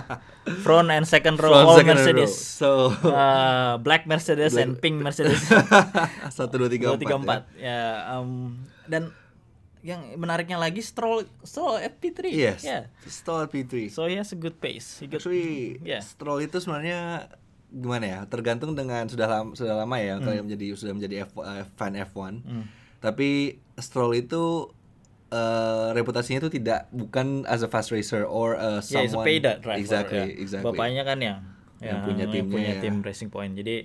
Speaker 1: front and second row
Speaker 2: Front
Speaker 1: all
Speaker 2: second
Speaker 1: Mercedes.
Speaker 2: row. So
Speaker 1: Uh, black Mercedes and pink Mercedes.
Speaker 2: satu dua tiga empat.
Speaker 1: empat. Ya, um, dan yang menariknya lagi Stroll Stroll FP3.
Speaker 2: ya. Yes.
Speaker 1: Yeah.
Speaker 2: Stroll P3.
Speaker 1: So he has a good pace. He got,
Speaker 2: Actually,
Speaker 1: yeah.
Speaker 2: Stroll itu sebenarnya gimana ya? Tergantung dengan sudah lama sudah lama ya
Speaker 1: Hmm.
Speaker 2: kalian menjadi sudah menjadi F, eh, fan F1. Tapi Stroll itu eh, reputasinya itu tidak bukan as a fast racer or a
Speaker 1: Yeah, he's a
Speaker 2: someone
Speaker 1: paid driver.
Speaker 2: exactly
Speaker 1: ya.
Speaker 2: exactly
Speaker 1: Bapaknya kan yang
Speaker 2: Yang punya timnya
Speaker 1: punya
Speaker 2: ya.
Speaker 1: tim Racing Point. Jadi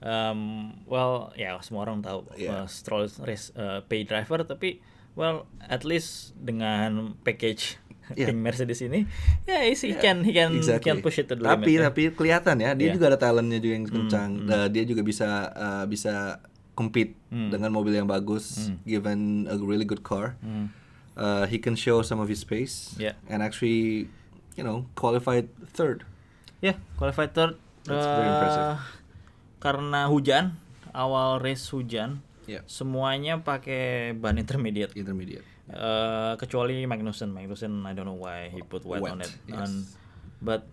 Speaker 1: um, well ya semua orang tahu
Speaker 2: Yeah.
Speaker 1: uh, Stroll race uh, pay driver tapi well at least dengan package
Speaker 2: Yeah.
Speaker 1: tim Mercedes ini ya yeah, he can he can
Speaker 2: Exactly.
Speaker 1: can push it to the
Speaker 2: tapi
Speaker 1: limit. ya.
Speaker 2: tapi kelihatan ya dia
Speaker 1: Yeah.
Speaker 2: juga ada talentnya juga yang kencang
Speaker 1: Hmm,
Speaker 2: Uh, dia juga bisa uh, bisa compete dengan mobil yang bagus given a really good car
Speaker 1: Hmm.
Speaker 2: uh, he can show some of his pace
Speaker 1: Yeah.
Speaker 2: and actually you know qualified third
Speaker 1: Ya, qualified third.
Speaker 2: That's very
Speaker 1: eh,
Speaker 2: impressive.
Speaker 1: Karena hujan, awal race hujan,
Speaker 2: Yeah.
Speaker 1: semuanya pakai ban intermediate.
Speaker 2: intermediate
Speaker 1: Eh, kecuali Magnussen, Magnussen I don't know why he put wet,
Speaker 2: Wet,
Speaker 1: on it.
Speaker 2: yes.
Speaker 1: And- but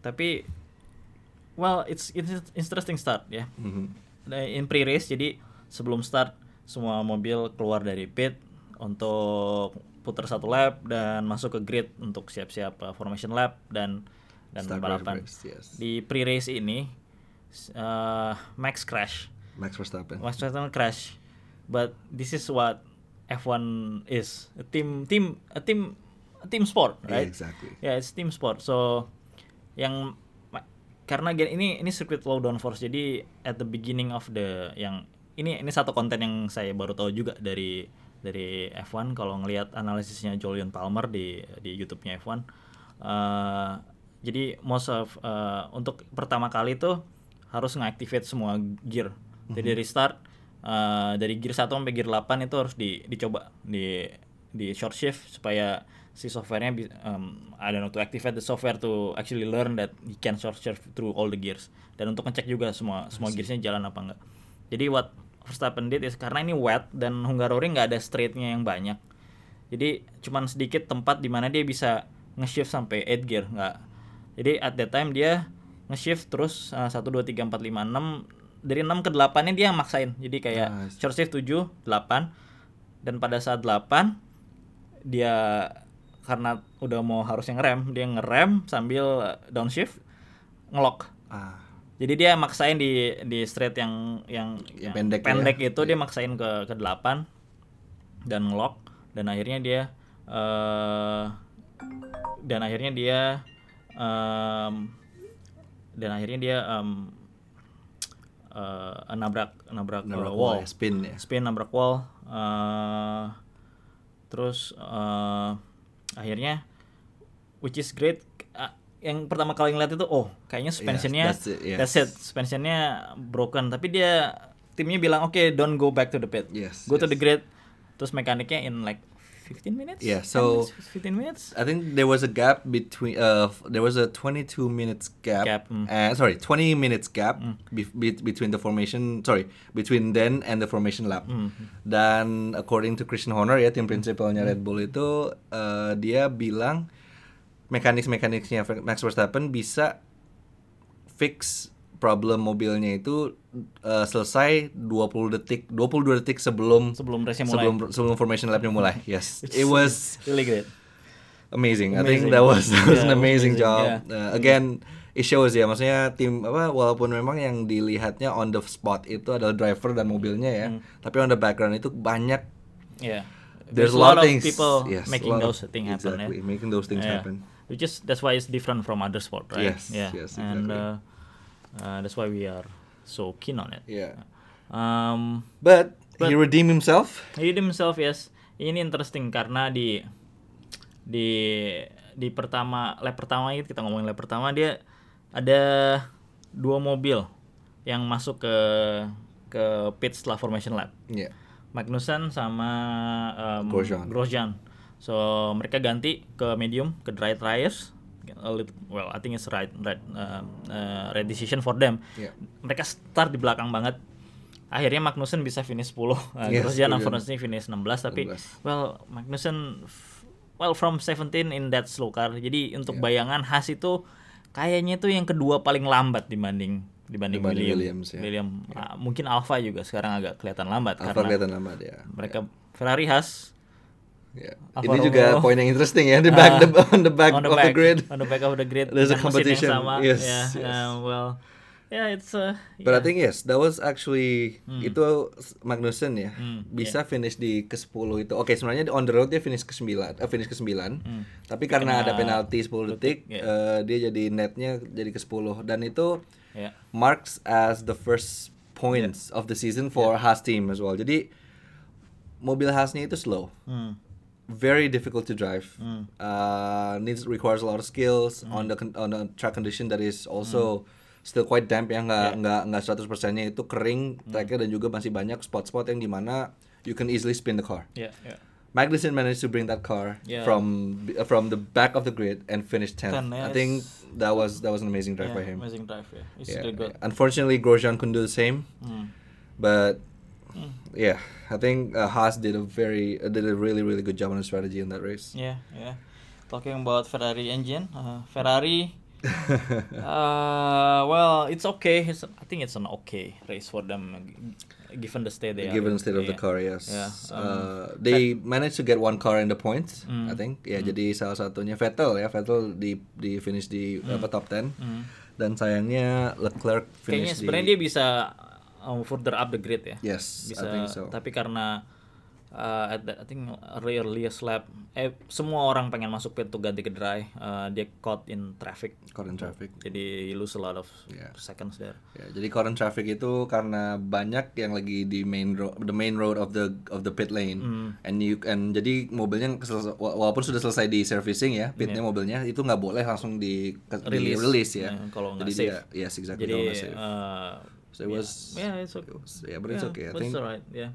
Speaker 1: tapi well it's it's interesting start ya.
Speaker 2: Mhm.
Speaker 1: Nah, In pre-race jadi sebelum start semua mobil keluar dari pit untuk putar satu lap dan masuk ke grid untuk siap-siap uh, formation lap dan dan
Speaker 2: Start
Speaker 1: balapan.
Speaker 2: race, yes.
Speaker 1: Di pre-race ini uh, Max crash.
Speaker 2: Max Verstappen
Speaker 1: Max Verstappen crash. But this is what F1 is. A team team a team a team sport,
Speaker 2: Yeah,
Speaker 1: right?
Speaker 2: exactly
Speaker 1: Ya, it's team sport. So yang karena ini ini circuit low downforce. Jadi at the beginning of the yang ini ini satu konten yang saya baru tahu juga dari dari F1 kalau ngelihat analisisnya Julian Palmer di di YouTube-nya F1. eh, jadi most of eh, untuk pertama kali tuh harus nge-activate semua gear. Jadi dari start eh, dari gear 1 sampai gear 8 itu harus di dicoba di di short shift supaya si softwarenya um, I don't know to activate the software to actually learn that he can short shift through all the gears. Dan untuk ngecek juga semua semua gearsnya jalan apa enggak. Jadi what Verstappen did is karena ini wet dan Hungaroring nggak ada straightnya yang banyak jadi cuman sedikit tempat di mana dia bisa nge-shift sampai 8 gear nggak. Jadi at that time dia nge-shift terus uh, 1 2 3 4 5 6 dari 6 ke 8 nya dia yang maksain. Jadi kayak
Speaker 2: Nice.
Speaker 1: short shift 7 8 dan pada saat 8 dia karena udah mau harusnya ngerem dia ngerem sambil uh, downshift ngelock
Speaker 2: ah.
Speaker 1: Jadi dia maksain di di straight yang yang,
Speaker 2: Yang
Speaker 1: yang
Speaker 2: pendek ya?
Speaker 1: itu dia maksain ke ke 8 dan ngelock dan akhirnya dia eh dan akhirnya dia em, dan akhirnya dia em, eh, nabrak nabrak,
Speaker 2: Nabrak
Speaker 1: eh,
Speaker 2: wall
Speaker 1: wall
Speaker 2: ya, spin ya.
Speaker 1: spin nabrak wall eh terus eh akhirnya which is great Ah, yang pertama kali ngeliat itu oh kayaknya suspensionnya
Speaker 2: that's it, yes.
Speaker 1: that's it suspensionnya broken tapi dia timnya bilang oke don't go back to the pit
Speaker 2: Yes,
Speaker 1: go to
Speaker 2: yes.
Speaker 1: the grid terus mekaniknya in like 15 minutes?
Speaker 2: Yeah,
Speaker 1: 10
Speaker 2: so-
Speaker 1: minutes, 15 minutes?
Speaker 2: I think there was a gap between uh there was a 22 minutes gap,
Speaker 1: Gap, mm.
Speaker 2: uh, sorry 20 minutes gap be- be- between the formation sorry between then and the formation lap.
Speaker 1: Mm.
Speaker 2: dan according to Christian Horner ya tim prinsipalnya Red Bull itu uh, dia bilang mekanik mekaniknya Max Verstappen bisa fix problem mobilnya itu uh, selesai 20 detik 22 detik sebelum
Speaker 1: sebelum race mulai
Speaker 2: sebelum sebelum formation lapnya mulai yes it was
Speaker 1: really great
Speaker 2: amazing. I
Speaker 1: Amazing.
Speaker 2: think that was that was an
Speaker 1: Yeah,
Speaker 2: amazing,
Speaker 1: amazing,
Speaker 2: job.
Speaker 1: yeah.
Speaker 2: Uh, again, it shows ya, maksudnya tim apa walaupun memang yang dilihatnya on the spot itu adalah driver dan mobilnya ya,
Speaker 1: Hmm.
Speaker 2: tapi on the background itu banyak
Speaker 1: yeah
Speaker 2: there's,
Speaker 1: There's
Speaker 2: a lot, of
Speaker 1: of
Speaker 2: things
Speaker 1: people
Speaker 2: yes,
Speaker 1: making
Speaker 2: lot
Speaker 1: those things happen
Speaker 2: exactly, making those things
Speaker 1: Yeah.
Speaker 2: happen.
Speaker 1: Which is that's why it's different from other sport, right?
Speaker 2: Yes,
Speaker 1: yeah.
Speaker 2: yes,
Speaker 1: And
Speaker 2: exactly.
Speaker 1: uh, uh, that's why we are so keen on it.
Speaker 2: Yeah.
Speaker 1: Um,
Speaker 2: But,
Speaker 1: But-
Speaker 2: he redeemed himself.
Speaker 1: he himself, yes. Ini interesting karena di di di pertama lap pertama itu kita ngomongin lap pertama dia ada dua mobil yang masuk ke ke pit setelah formation lap.
Speaker 2: Yeah.
Speaker 1: Magnussen sama um,
Speaker 2: Grosjean.
Speaker 1: Grosjean. So mereka ganti ke medium ke dry tires. A little- well, I think it's right right uh, uh, right decision for them.
Speaker 2: Yeah.
Speaker 1: Mereka start di belakang banget. Akhirnya Magnussen bisa finish 10. Uh,
Speaker 2: Yes,
Speaker 1: Grosjean
Speaker 2: Grosjean.
Speaker 1: unfortunately finish 16 tapi
Speaker 2: 16.
Speaker 1: well Magnussen well from 17 in that slow car. Jadi untuk
Speaker 2: Yeah.
Speaker 1: bayangan Haas itu kayaknya itu yang kedua paling lambat dibanding dibanding,
Speaker 2: Dibanding
Speaker 1: William.
Speaker 2: Williams, ya.
Speaker 1: William, ah, mungkin Alfa juga sekarang agak kelihatan lambat
Speaker 2: Alfa
Speaker 1: karena
Speaker 2: kelihatan lama dia.
Speaker 1: mereka Ferrari Haas
Speaker 2: Yeah.
Speaker 1: Alfa
Speaker 2: Ini juga
Speaker 1: Romeo.
Speaker 2: poin yang interesting ya, di back
Speaker 1: Ah,
Speaker 2: the, on the back
Speaker 1: on the
Speaker 2: of the
Speaker 1: back,
Speaker 2: grid.
Speaker 1: on the back of the grid
Speaker 2: There's a competition.
Speaker 1: yang sama
Speaker 2: Yes,
Speaker 1: ya
Speaker 2: yes.
Speaker 1: uh, well yeah it's uh,
Speaker 2: But I
Speaker 1: yeah.
Speaker 2: think yes, that was actually
Speaker 1: Hmm.
Speaker 2: itu Magnussen ya bisa finish di ke 10 itu. Oke, sebenarnya on the road dia finish ke 9, eh, finish ke 9. Tapi karena
Speaker 1: Hmm. Kena
Speaker 2: ada penalti 10 detik,
Speaker 1: ya.
Speaker 2: eh, dia jadi netnya jadi ke 10 dan itu
Speaker 1: ya
Speaker 2: marks as the first points of the season for Haas team as well. Jadi mobil Haasnya itu slow.
Speaker 1: Hmm.
Speaker 2: Very difficult to drive. Uh, needs requires a lot of skills
Speaker 1: Hmm.
Speaker 2: on the on the track condition that is also still quite damp ya nggak nggak nggak 100 persennya itu kering tracknya dan juga masih banyak spot-spot yang di mana you can easily spin the car.
Speaker 1: Yeah, yeah.
Speaker 2: Magnussen managed to bring that car
Speaker 1: Yeah.
Speaker 2: from from the back of the grid and finish 10th.
Speaker 1: 10th, yeah,
Speaker 2: I think that was that was an amazing drive
Speaker 1: Yeah,
Speaker 2: by him.
Speaker 1: Amazing drive, yeah. It's
Speaker 2: Yeah.
Speaker 1: really good.
Speaker 2: Unfortunately, Grosjean couldn't do the same,
Speaker 1: Hmm.
Speaker 2: but yeah, I think uh, Haas did a very uh, did a really really good job on the strategy in that race.
Speaker 1: Yeah, yeah. Talking about Ferrari engine, uh, Ferrari. uh, well, it's okay. It's, I think it's an okay race for them, given the state they are.
Speaker 2: Given the state of the
Speaker 1: Yeah.
Speaker 2: car, yes.
Speaker 1: Yeah, um,
Speaker 2: uh, they managed to get one car in the points,
Speaker 1: Mm.
Speaker 2: I think. Ya, jadi salah satunya Vettel ya, Vettel di di finish di apa top 10.
Speaker 1: Mm.
Speaker 2: Dan sayangnya Leclerc
Speaker 1: Kayaknya
Speaker 2: finish
Speaker 1: sebenarnya
Speaker 2: di
Speaker 1: dia bisa um, further up the grid ya.
Speaker 2: Yes,
Speaker 1: bisa.
Speaker 2: I think so.
Speaker 1: Tapi karena uh, at the, I think early earliest lap, eh semua orang pengen masuk pit tuh ganti ke dry. Uh, dia caught in traffic.
Speaker 2: caught in traffic.
Speaker 1: Jadi he lose a lot of
Speaker 2: Yeah.
Speaker 1: seconds there.
Speaker 2: Ya, jadi caught in traffic itu karena banyak yang lagi di main road, the main road of the of the pit lane,
Speaker 1: Mm.
Speaker 2: and you and jadi mobilnya walaupun sudah selesai di servicing ya, pitnya mobilnya itu nggak boleh langsung di, ke- di
Speaker 1: Release.
Speaker 2: release ya.
Speaker 1: Yeah, kalau nggak
Speaker 2: jadi
Speaker 1: safe.
Speaker 2: dia, yes exactly
Speaker 1: Jadi
Speaker 2: kalau nggak safe.
Speaker 1: uh,
Speaker 2: So it
Speaker 1: yeah,
Speaker 2: was-
Speaker 1: yeah, it's okay.
Speaker 2: it was- yeah, but it's okay. I think
Speaker 1: it's alright. Yeah.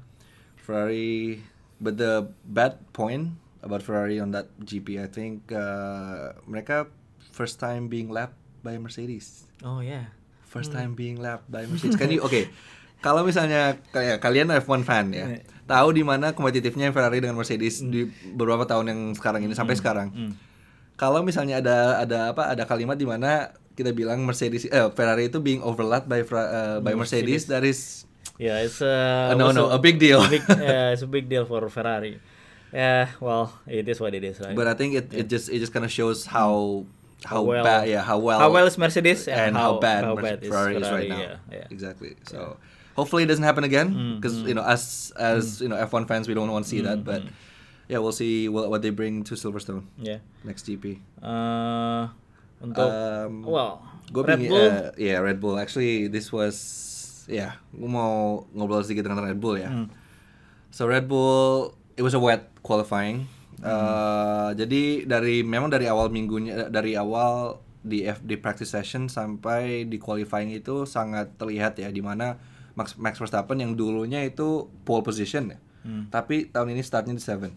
Speaker 2: Ferrari, but the bad point about Ferrari on that GP, I think uh, mereka first time being lapped by Mercedes.
Speaker 1: Oh yeah.
Speaker 2: First
Speaker 1: Hmm.
Speaker 2: time being lapped by Mercedes. Kan you oke. Kalau misalnya kayak kalian F1 fan ya, tahu di mana kompetitifnya Ferrari dengan Mercedes di beberapa tahun yang sekarang ini sampai sekarang.
Speaker 1: Hmm.
Speaker 2: Kalau misalnya ada ada apa ada kalimat di mana kita bilang Mercedes eh Ferrari itu being overlapped by uh, by Mercedes, that is
Speaker 1: Yeah, it's a
Speaker 2: Uh, no, no, a big deal.
Speaker 1: big, yeah, it's a big deal for Ferrari. Yeah, well, it is what it is, right?
Speaker 2: but I think it, it just it just kind of shows how how,
Speaker 1: How well-
Speaker 2: bad yeah how well
Speaker 1: how well is Mercedes
Speaker 2: and how, bad,
Speaker 1: how bad is
Speaker 2: Ferrari, is right now.
Speaker 1: Yeah, yeah.
Speaker 2: Exactly. So hopefully it doesn't happen again
Speaker 1: Mm,
Speaker 2: because you know us as you know F1 fans we don't want to see that, but yeah we'll see what, what they bring to Silverstone
Speaker 1: Yeah.
Speaker 2: next GP.
Speaker 1: Uh, untuk
Speaker 2: Um,
Speaker 1: well,
Speaker 2: Gue
Speaker 1: Red Bull.
Speaker 2: uh, yeah Red Bull. Actually this was yeah gue mau ngobrol sedikit dengan Red Bull ya.
Speaker 1: Hmm.
Speaker 2: So Red Bull it was a wet qualifying. Uh, jadi dari memang dari awal minggunya dari awal di F di practice session sampai di qualifying itu sangat terlihat ya di mana Max Max Verstappen yang dulunya itu pole position ya.
Speaker 1: Hmm.
Speaker 2: Tapi tahun ini startnya di 7.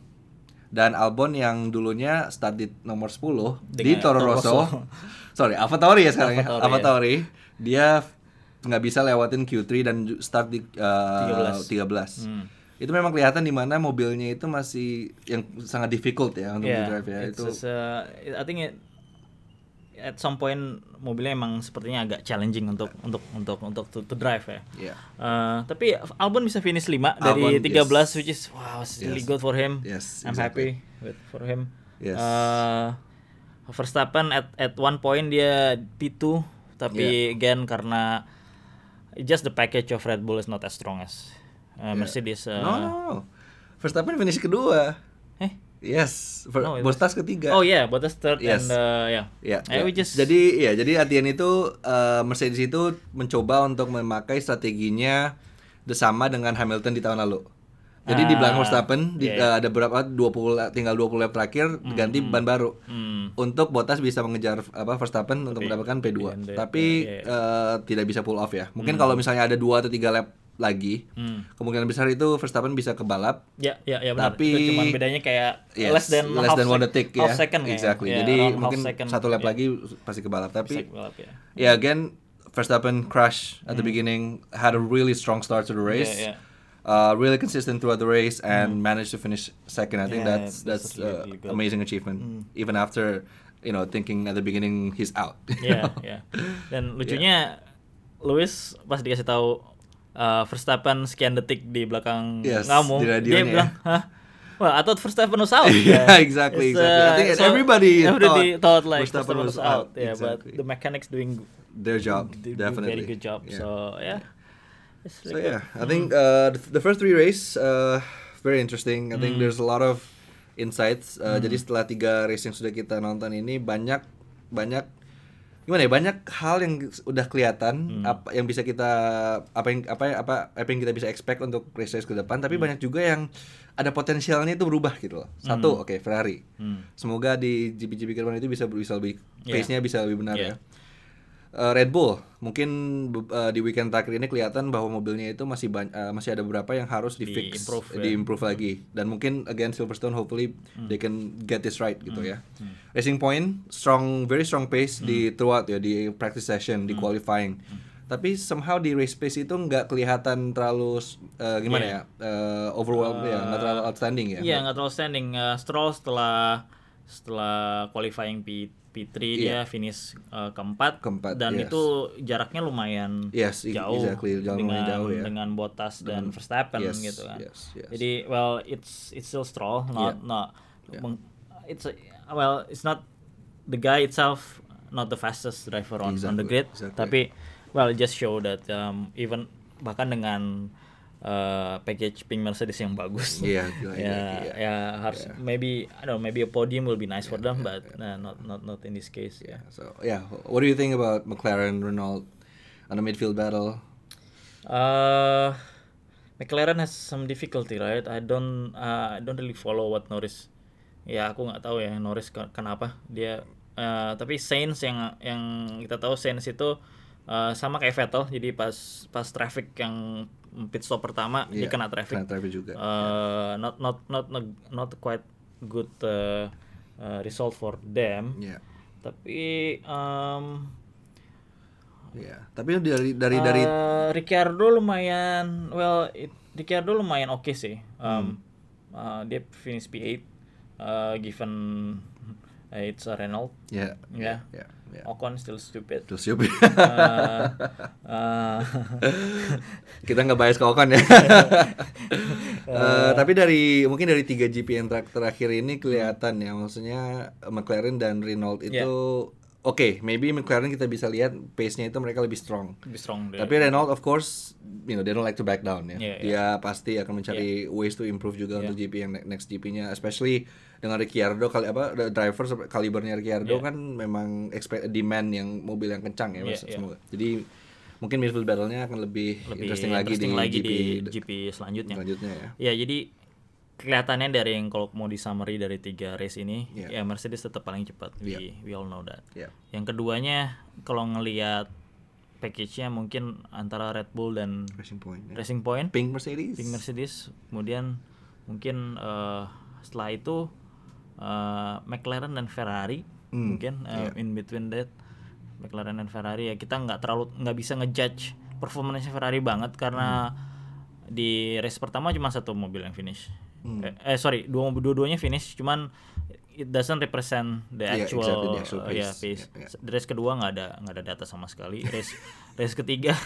Speaker 2: Dan Albon yang dulunya start di nomor 10 di
Speaker 1: Dengan
Speaker 2: Toro
Speaker 1: Toro
Speaker 2: Rosso. Sorry, AlphaTauri ya sekarang ya.
Speaker 1: AlphaTauri,
Speaker 2: AlphaTauri. Dia nggak bisa lewatin Q3 dan start di uh,
Speaker 1: 13.
Speaker 2: 13.
Speaker 1: Hmm.
Speaker 2: Itu memang kelihatan di mana mobilnya itu masih yang sangat difficult ya untuk
Speaker 1: Yeah,
Speaker 2: di-drive ya.
Speaker 1: it's
Speaker 2: Itu
Speaker 1: uh, I think it, at some point mobilnya emang sepertinya agak challenging untuk untuk untuk untuk to, to drive ya.
Speaker 2: Iya.
Speaker 1: Uh, tapi Albon bisa finish 5 dari
Speaker 2: Albon,
Speaker 1: 13
Speaker 2: yes.
Speaker 1: which is wow it's really
Speaker 2: Yes.
Speaker 1: good for him.
Speaker 2: Yes,
Speaker 1: I'm
Speaker 2: exactly.
Speaker 1: happy with for him.
Speaker 2: Yes.
Speaker 1: Uh, Verstappen at at one point dia P2 tapi again karena just the package of Red Bull is not as strong as uh, Mercedes. Uh,
Speaker 2: no, no, no. Verstappen finish kedua. Yes, Ver-
Speaker 1: No, was-
Speaker 2: Bottas ketiga.
Speaker 1: Oh yeah, Bottas third
Speaker 2: Yes.
Speaker 1: and uh, yeah.
Speaker 2: Ya, ya.
Speaker 1: we just
Speaker 2: jadi ya jadi latihan itu eh, Mercedes itu mencoba untuk memakai strateginya bersama dengan Hamilton di tahun lalu. Jadi di
Speaker 1: Ah,
Speaker 2: belakang Verstappen di,
Speaker 1: iya.
Speaker 2: eh, ada berapa 20 la- tinggal 20 lap terakhir diganti ban baru.
Speaker 1: Hmm.
Speaker 2: Untuk Bottas bisa mengejar apa Verstappen untuk mendapatkan P2.
Speaker 1: iya, iya,
Speaker 2: Tapi
Speaker 1: iya, iya.
Speaker 2: eh, tidak bisa pull off ya. Mungkin kalau misalnya ada 2 atau 3 lap lagi,
Speaker 1: Hmm.
Speaker 2: kemungkinan besar itu Verstappen bisa kebalap
Speaker 1: Ya, ya, ya benar.
Speaker 2: Tapi-
Speaker 1: Itu cuman bedanya kayak
Speaker 2: Yes,
Speaker 1: less than
Speaker 2: less
Speaker 1: half,
Speaker 2: than one detik ya.
Speaker 1: half second kayaknya.
Speaker 2: Exactly.
Speaker 1: Ya,
Speaker 2: Jadi mungkin
Speaker 1: second,
Speaker 2: satu lap
Speaker 1: ya.
Speaker 2: lagi pasti. Tapi
Speaker 1: Sec- balap, ya.
Speaker 2: yeah, again Verstappen crash at the beginning, had a really strong start to the race.
Speaker 1: Hmm. Yeah, yeah.
Speaker 2: Uh, really consistent throughout the race and managed to finish second. I think
Speaker 1: Yeah,
Speaker 2: that's
Speaker 1: that's
Speaker 2: that's
Speaker 1: really,
Speaker 2: uh,
Speaker 1: really good.
Speaker 2: amazing achievement. Even after you know thinking at the beginning he's out.
Speaker 1: Iya,
Speaker 2: know?
Speaker 1: iya. Dan lucunya Lewis pas dikasih tahu uh, Verstappen sekian detik di belakang
Speaker 2: Yes,
Speaker 1: kamu,
Speaker 2: di
Speaker 1: dia
Speaker 2: radionya
Speaker 1: bilang, "Hah? Well, I thought Verstappen was out.
Speaker 2: Yeah, exactly,
Speaker 1: It's,
Speaker 2: exactly. I think
Speaker 1: so
Speaker 2: everybody
Speaker 1: everybody thought, like
Speaker 2: Verstappen
Speaker 1: Verstappen,
Speaker 2: was
Speaker 1: was out.
Speaker 2: out,
Speaker 1: Yeah,
Speaker 2: exactly.
Speaker 1: but the mechanics doing
Speaker 2: Their job,
Speaker 1: do,
Speaker 2: definitely.
Speaker 1: very good job.
Speaker 2: Yeah.
Speaker 1: So yeah. It's
Speaker 2: So
Speaker 1: really
Speaker 2: yeah,
Speaker 1: good.
Speaker 2: I think uh, the, the first three race uh, very interesting. I
Speaker 1: Hmm.
Speaker 2: think there's a lot of insights. Uh, Jadi setelah tiga race yang sudah kita nonton ini banyak banyak gimana ya banyak hal yang udah kelihatan
Speaker 1: Hmm.
Speaker 2: apa yang bisa kita apa yang apa apa apa yang kita bisa expect untuk race race ke depan
Speaker 1: Hmm.
Speaker 2: tapi banyak juga yang ada potensialnya itu berubah gitu loh satu oke Ferrari
Speaker 1: Hmm.
Speaker 2: semoga di GP-GP ke depan itu bisa bisa lebih
Speaker 1: Yeah.
Speaker 2: pace-nya bisa lebih benar
Speaker 1: Yeah.
Speaker 2: ya Eh, Red Bull mungkin eh, di weekend terakhir ini kelihatan bahwa mobilnya itu masih eh, masih ada beberapa yang harus di fix
Speaker 1: Di-improve, ya.
Speaker 2: di improve lagi dan mungkin again Silverstone hopefully
Speaker 1: Hmm.
Speaker 2: they can get this right gitu ya Racing Point strong very strong pace di throughout ya di practice session
Speaker 1: Hmm.
Speaker 2: di qualifying tapi somehow di race pace itu nggak kelihatan terlalu eh, gimana
Speaker 1: Yeah.
Speaker 2: ya eh, overwhelmed ya nggak terlalu outstanding ya
Speaker 1: Iya nggak terlalu standing. Uh, Stroll setelah setelah qualifying P P3 dia finish uh, keempat.
Speaker 2: Keempat,
Speaker 1: dan
Speaker 2: yes.
Speaker 1: itu jaraknya lumayan
Speaker 2: Yes, i-
Speaker 1: jauh
Speaker 2: exactly. Jalan
Speaker 1: dengan
Speaker 2: lumayan jauh ya.
Speaker 1: dengan Bottas dan Verstappen
Speaker 2: yes,
Speaker 1: gitu kan.
Speaker 2: yes, yes.
Speaker 1: Jadi well it's it's still Stroll, not not meng- it's a- well it's not the guy itself not the fastest driver on, on the
Speaker 2: Exactly,
Speaker 1: grid,
Speaker 2: exactly.
Speaker 1: tapi well it just show that um, even bahkan dengan uh, package pink Mercedes yang bagus.
Speaker 2: Iya, gila,
Speaker 1: ya,
Speaker 2: iya,
Speaker 1: ya harus maybe I don't know maybe a podium will be nice for them, but uh, not not not in this case. Yeah.
Speaker 2: So yeah, what do you think about McLaren Renault on the midfield battle?
Speaker 1: Uh, McLaren has some difficulty, right? I don't uh, I don't really follow what Norris. Ya aku nggak tahu ya Norris ke- kenapa dia. uh, tapi Sainz yang yang kita tahu Sainz itu uh, sama kayak Vettel. Jadi pas pas traffic yang pit stop pertama dia
Speaker 2: Iya,
Speaker 1: kena traffic.
Speaker 2: kena traffic juga.
Speaker 1: Uh, not not not not not quite good uh, uh, result for them.
Speaker 2: Ya,
Speaker 1: Tapi um,
Speaker 2: ya. Tapi dari dari dari
Speaker 1: Eh, Ricciardo lumayan well it, Ricciardo lumayan oke sih um, uh, dia finish P8 uh, given uh, it's a Renault
Speaker 2: ya,
Speaker 1: ya
Speaker 2: ya, ya.
Speaker 1: Ocon still stupid
Speaker 2: Terus siapa?
Speaker 1: Uh, uh,
Speaker 2: Kita nggak bias ke Ocon ya. Eh, tapi dari mungkin dari tiga GP yang ter- terakhir ini kelihatan ya, maksudnya McLaren dan Renault itu
Speaker 1: Yeah.
Speaker 2: Oke, maybe McLaren kita bisa lihat pace-nya itu mereka lebih strong.
Speaker 1: lebih strong dia.
Speaker 2: Tapi Renault of course, you know, they don't like to back down ya.
Speaker 1: Yeah,
Speaker 2: Dia pasti akan mencari ways to improve juga untuk GP yang ne- next GP-nya, especially dengan Ricciardo kali apa driver kalibernya Ricciardo
Speaker 1: Yeah.
Speaker 2: kan memang expect demand yang mobil yang kencang ya, Mas,
Speaker 1: Yeah, yeah.
Speaker 2: semoga. Jadi mungkin midfield battle-nya akan lebih,
Speaker 1: lebih
Speaker 2: interesting, lagi di
Speaker 1: lagi
Speaker 2: GP
Speaker 1: di GP selanjutnya.
Speaker 2: selanjutnya ya.
Speaker 1: Ya jadi kelihatannya dari yang kalau mau di summary dari tiga race ini
Speaker 2: Yeah.
Speaker 1: ya Mercedes tetap paling cepat. We we all know that.
Speaker 2: Ya.
Speaker 1: Yang keduanya kalau ngelihat package-nya mungkin antara Red Bull dan
Speaker 2: Racing Point. ya.
Speaker 1: Racing Point,
Speaker 2: Pink Mercedes.
Speaker 1: Pink Mercedes, kemudian mungkin eh, setelah itu eh, McLaren dan Ferrari
Speaker 2: Hmm,
Speaker 1: mungkin eh, in between that McLaren dan Ferrari ya kita nggak terlalu nggak bisa ngejudge performance Ferrari banget karena
Speaker 2: Hmm.
Speaker 1: di race pertama cuma satu mobil yang finish.
Speaker 2: Hmm.
Speaker 1: Eh, eh, sorry, dua dua-duanya finish, cuman it doesn't represent the
Speaker 2: Yeah,
Speaker 1: actual,
Speaker 2: exactly, the actual
Speaker 1: uh, yeah,
Speaker 2: pace.
Speaker 1: pace.
Speaker 2: Yeah, yeah.
Speaker 1: Di Race kedua nggak ada nggak ada data sama sekali. Race race ketiga,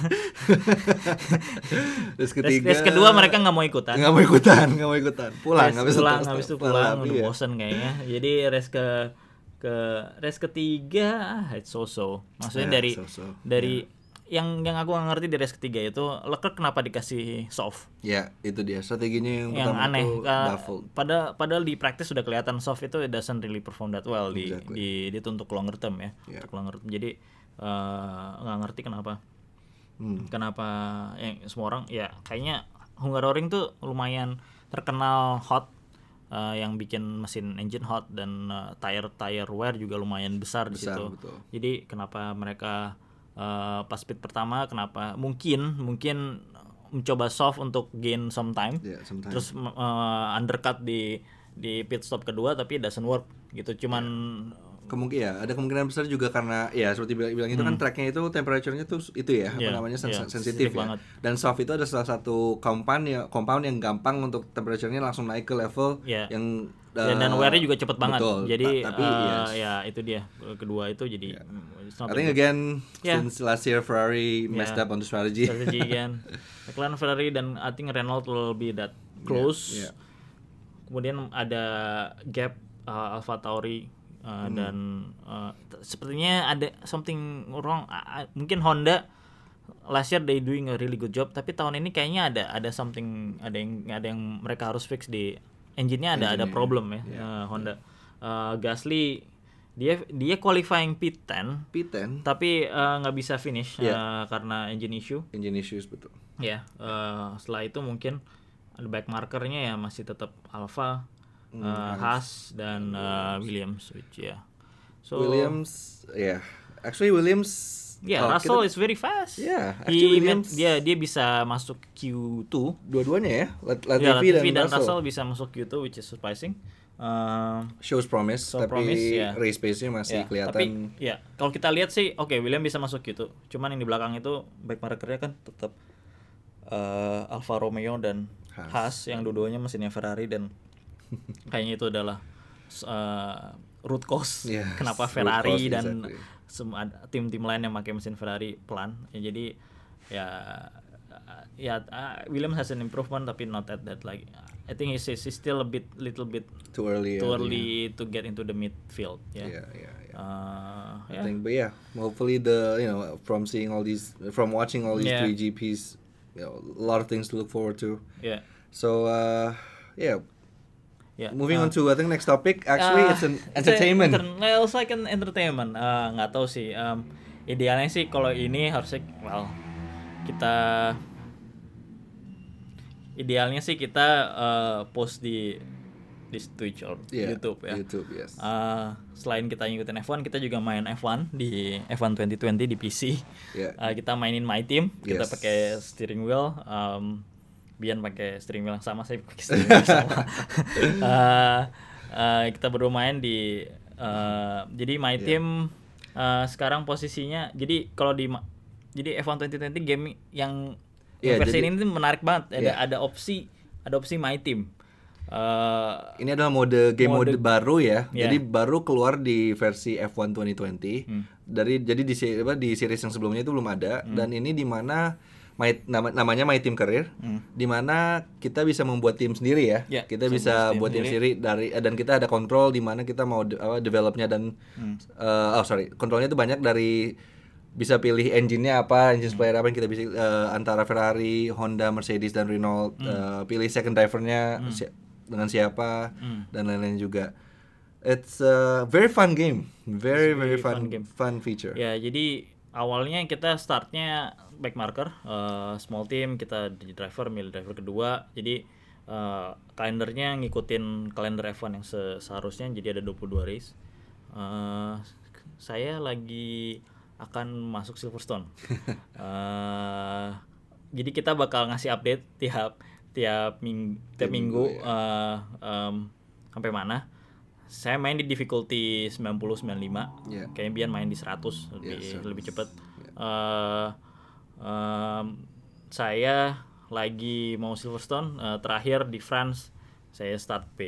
Speaker 1: race,
Speaker 2: ketiga.
Speaker 1: race kedua mereka nggak mau ikutan.
Speaker 2: nggak mau ikutan, nggak mau ikutan. Pulang,
Speaker 1: Race
Speaker 2: habis
Speaker 1: pulang,
Speaker 2: itu
Speaker 1: habis itu pulang, udah
Speaker 2: iya.
Speaker 1: bosen kayaknya. Jadi race ke ke race ketiga, ah, it's so so. Maksudnya
Speaker 2: Yeah,
Speaker 1: dari
Speaker 2: so-so.
Speaker 1: dari yang yang aku nggak ngerti di race ketiga itu Leclerc kenapa dikasih soft?
Speaker 2: Ya, itu dia strateginya yang,
Speaker 1: yang
Speaker 2: pertama
Speaker 1: aneh Ka-
Speaker 2: baffled.
Speaker 1: pada padahal di praktis sudah kelihatan soft itu it doesn't really perform that well di
Speaker 2: Exactly.
Speaker 1: di dia tuh untuk longer term ya
Speaker 2: Yeah.
Speaker 1: untuk longer term jadi eh, nggak ngerti kenapa
Speaker 2: Hmm.
Speaker 1: kenapa yang semua orang ya kayaknya Hungaroring tuh lumayan terkenal hot eh, yang bikin mesin engine hot dan eh, tire tire wear juga lumayan besar, di
Speaker 2: Besar,
Speaker 1: situ
Speaker 2: betul.
Speaker 1: jadi kenapa mereka eh, pas speed pertama kenapa mungkin mungkin mencoba soft untuk gain some time
Speaker 2: Ya, sometimes.
Speaker 1: terus uh, undercut di di pit stop kedua tapi doesn't work gitu cuman
Speaker 2: Kemungkin ya, ada kemungkinan besar juga karena ya seperti bilang, bilang itu kan tracknya itu temperaturenya tuh itu ya, apa
Speaker 1: Hmm. Iya,
Speaker 2: namanya sen-
Speaker 1: iya,
Speaker 2: sensitif ya.
Speaker 1: banget.
Speaker 2: Dan soft itu ada salah satu compound ya, compound yang gampang untuk temperaturenya langsung naik ke level
Speaker 1: Iya.
Speaker 2: yang
Speaker 1: dan, dan
Speaker 2: eh,
Speaker 1: wear-nya juga cepet banget
Speaker 2: betul.
Speaker 1: jadi
Speaker 2: Ta- tapi
Speaker 1: uh,
Speaker 2: yes.
Speaker 1: ya itu dia kedua itu jadi mm, it's not
Speaker 2: I think
Speaker 1: good
Speaker 2: again
Speaker 1: Yeah.
Speaker 2: since last year Ferrari messed
Speaker 1: Yeah.
Speaker 2: up on the strategy.
Speaker 1: strategy again McLaren Ferrari dan I think Renault will be that close
Speaker 2: yeah.
Speaker 1: kemudian ada gap uh, Alfa Tauri uh,
Speaker 2: Hmm.
Speaker 1: dan uh, sepertinya ada something wrong uh, mungkin Honda last year they doing a really good job tapi tahun ini kayaknya ada ada something ada yang ada yang mereka harus fix di engine-nya ada ada
Speaker 2: Engine-nya,
Speaker 1: problem ya
Speaker 2: yeah,
Speaker 1: uh, Honda Uh, Gasly dia dia qualifying P10
Speaker 2: P10
Speaker 1: tapi eh, nggak bisa finish
Speaker 2: Iya.
Speaker 1: eh, karena engine issue.
Speaker 2: engine issues betul.
Speaker 1: Ya, eh, setelah itu mungkin ada back markernya ya masih tetap Alfa,
Speaker 2: Hmm,
Speaker 1: eh, Haas dan eh, Williams, which ya. So
Speaker 2: Williams, yeah. Actually Williams.
Speaker 1: Ya
Speaker 2: kalau
Speaker 1: Russell
Speaker 2: kita-
Speaker 1: is very fast.
Speaker 2: Yeah,
Speaker 1: He
Speaker 2: Williams-
Speaker 1: dia dia bisa masuk Q2.
Speaker 2: dua-duanya ya, Lat- Latifi
Speaker 1: Latifi
Speaker 2: dan,
Speaker 1: dan
Speaker 2: Russell.
Speaker 1: Russell bisa masuk Q2, which is surprising. Eh,
Speaker 2: Shows promise,
Speaker 1: Show
Speaker 2: tapi
Speaker 1: promise, ya.
Speaker 2: race pace-nya masih
Speaker 1: ya,
Speaker 2: kelihatan.
Speaker 1: Tapi ya, kalau kita lihat sih, oke William bisa masuk Q2. Cuman yang di belakang itu back markernya kan tetap eh, Alfa Romeo dan
Speaker 2: Haas.
Speaker 1: Haas, yang dua-duanya mesinnya Ferrari dan kayaknya itu adalah eh, root cause
Speaker 2: Yes,
Speaker 1: kenapa Ferrari
Speaker 2: cause,
Speaker 1: dan
Speaker 2: exactly.
Speaker 1: Semua tim-tim lain yang pakai mesin Ferrari pelan. Ya, jadi ya ya uh, Williams has an improvement tapi not at that like I think he's, he's still a bit little bit
Speaker 2: too early.
Speaker 1: too early to get into the midfield ya.
Speaker 2: Yeah, yeah, yeah.
Speaker 1: Uh,
Speaker 2: I
Speaker 1: yeah.
Speaker 2: think, but yeah, hopefully the you know from seeing all these from watching all these
Speaker 1: Yeah.
Speaker 2: three GPs, you know, a lot of things to look forward to.
Speaker 1: Yeah.
Speaker 2: So uh, yeah,
Speaker 1: Yeah.
Speaker 2: moving
Speaker 1: Uh,
Speaker 2: on to I think next topic. Actually,
Speaker 1: uh,
Speaker 2: it's an
Speaker 1: it's a
Speaker 2: entertainment.
Speaker 1: enter- well, it's like an entertainment. Uh, nggak tahu sih. Um, idealnya sih kalau ini harusnya, well, kita idealnya sih kita uh, post di di Twitch or
Speaker 2: Yeah,
Speaker 1: YouTube ya.
Speaker 2: YouTube, yes.
Speaker 1: Uh, selain kita ngikutin F1, kita juga main F1 di F1 2020 di PC.
Speaker 2: Yeah.
Speaker 1: Uh, kita mainin My Team, kita
Speaker 2: Yes.
Speaker 1: pakai steering wheel. Um, Bian pakai wheel yang sama, saya pakai wheel yang sama. Uh, uh, kita berdua main di uh, jadi My
Speaker 2: Yeah.
Speaker 1: Team uh, sekarang posisinya jadi kalau di jadi F1 2020 game yang,
Speaker 2: Yeah,
Speaker 1: versi
Speaker 2: jadi-
Speaker 1: ini menarik banget. Ada
Speaker 2: Yeah.
Speaker 1: ada opsi ada opsi My Team. Uh,
Speaker 2: Ini adalah mode game mode,
Speaker 1: Mode-
Speaker 2: baru ya.
Speaker 1: Yeah.
Speaker 2: Jadi baru keluar di versi F1 2020.
Speaker 1: Hmm.
Speaker 2: Dari jadi di apa di series yang sebelumnya itu belum ada
Speaker 1: Hmm.
Speaker 2: dan ini di mana My, nama, namanya My Team Career di mana kita bisa membuat tim sendiri ya.
Speaker 1: Ya,
Speaker 2: kita
Speaker 1: bisa buat tim
Speaker 2: sendiri dari dan kita ada kontrol di mana kita mau de- apa developnya dan
Speaker 1: Hmm.
Speaker 2: eh, oh sorry, kontrolnya itu banyak dari bisa pilih engine-nya apa, engine supplier apa yang kita bisa eh, antara Ferrari, Honda, Mercedes dan Renault.
Speaker 1: Hmm.
Speaker 2: Eh, pilih second drivernya si- dengan siapa
Speaker 1: Hmm.
Speaker 2: dan lain-lain juga. It's a very fun game, very very
Speaker 1: very
Speaker 2: fun
Speaker 1: fun game.
Speaker 2: fun feature.
Speaker 1: Ya, jadi awalnya kita startnya back marker, eh, small team, kita jadi driver, milih driver kedua. Jadi eh, kalendernya ngikutin kalender F1 yang se- seharusnya, jadi ada 22 race. Eh, saya lagi akan masuk Silverstone. Eh, jadi kita bakal ngasih update tiap tiap ming tiap minggu,
Speaker 2: minggu,
Speaker 1: eh, em, sampai mana. Saya main di difficulty 90 95.
Speaker 2: Yeah.
Speaker 1: Kayaknya Bian main di 100 lebih
Speaker 2: Iya, 100.
Speaker 1: lebih cepat. Eh, em, saya lagi mau Silverstone eh, terakhir di France saya start P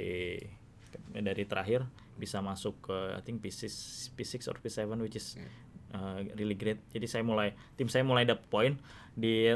Speaker 1: dari terakhir bisa masuk ke I think P6 P6 or P7 which is uh, really great. Jadi saya mulai tim saya mulai dapat poin di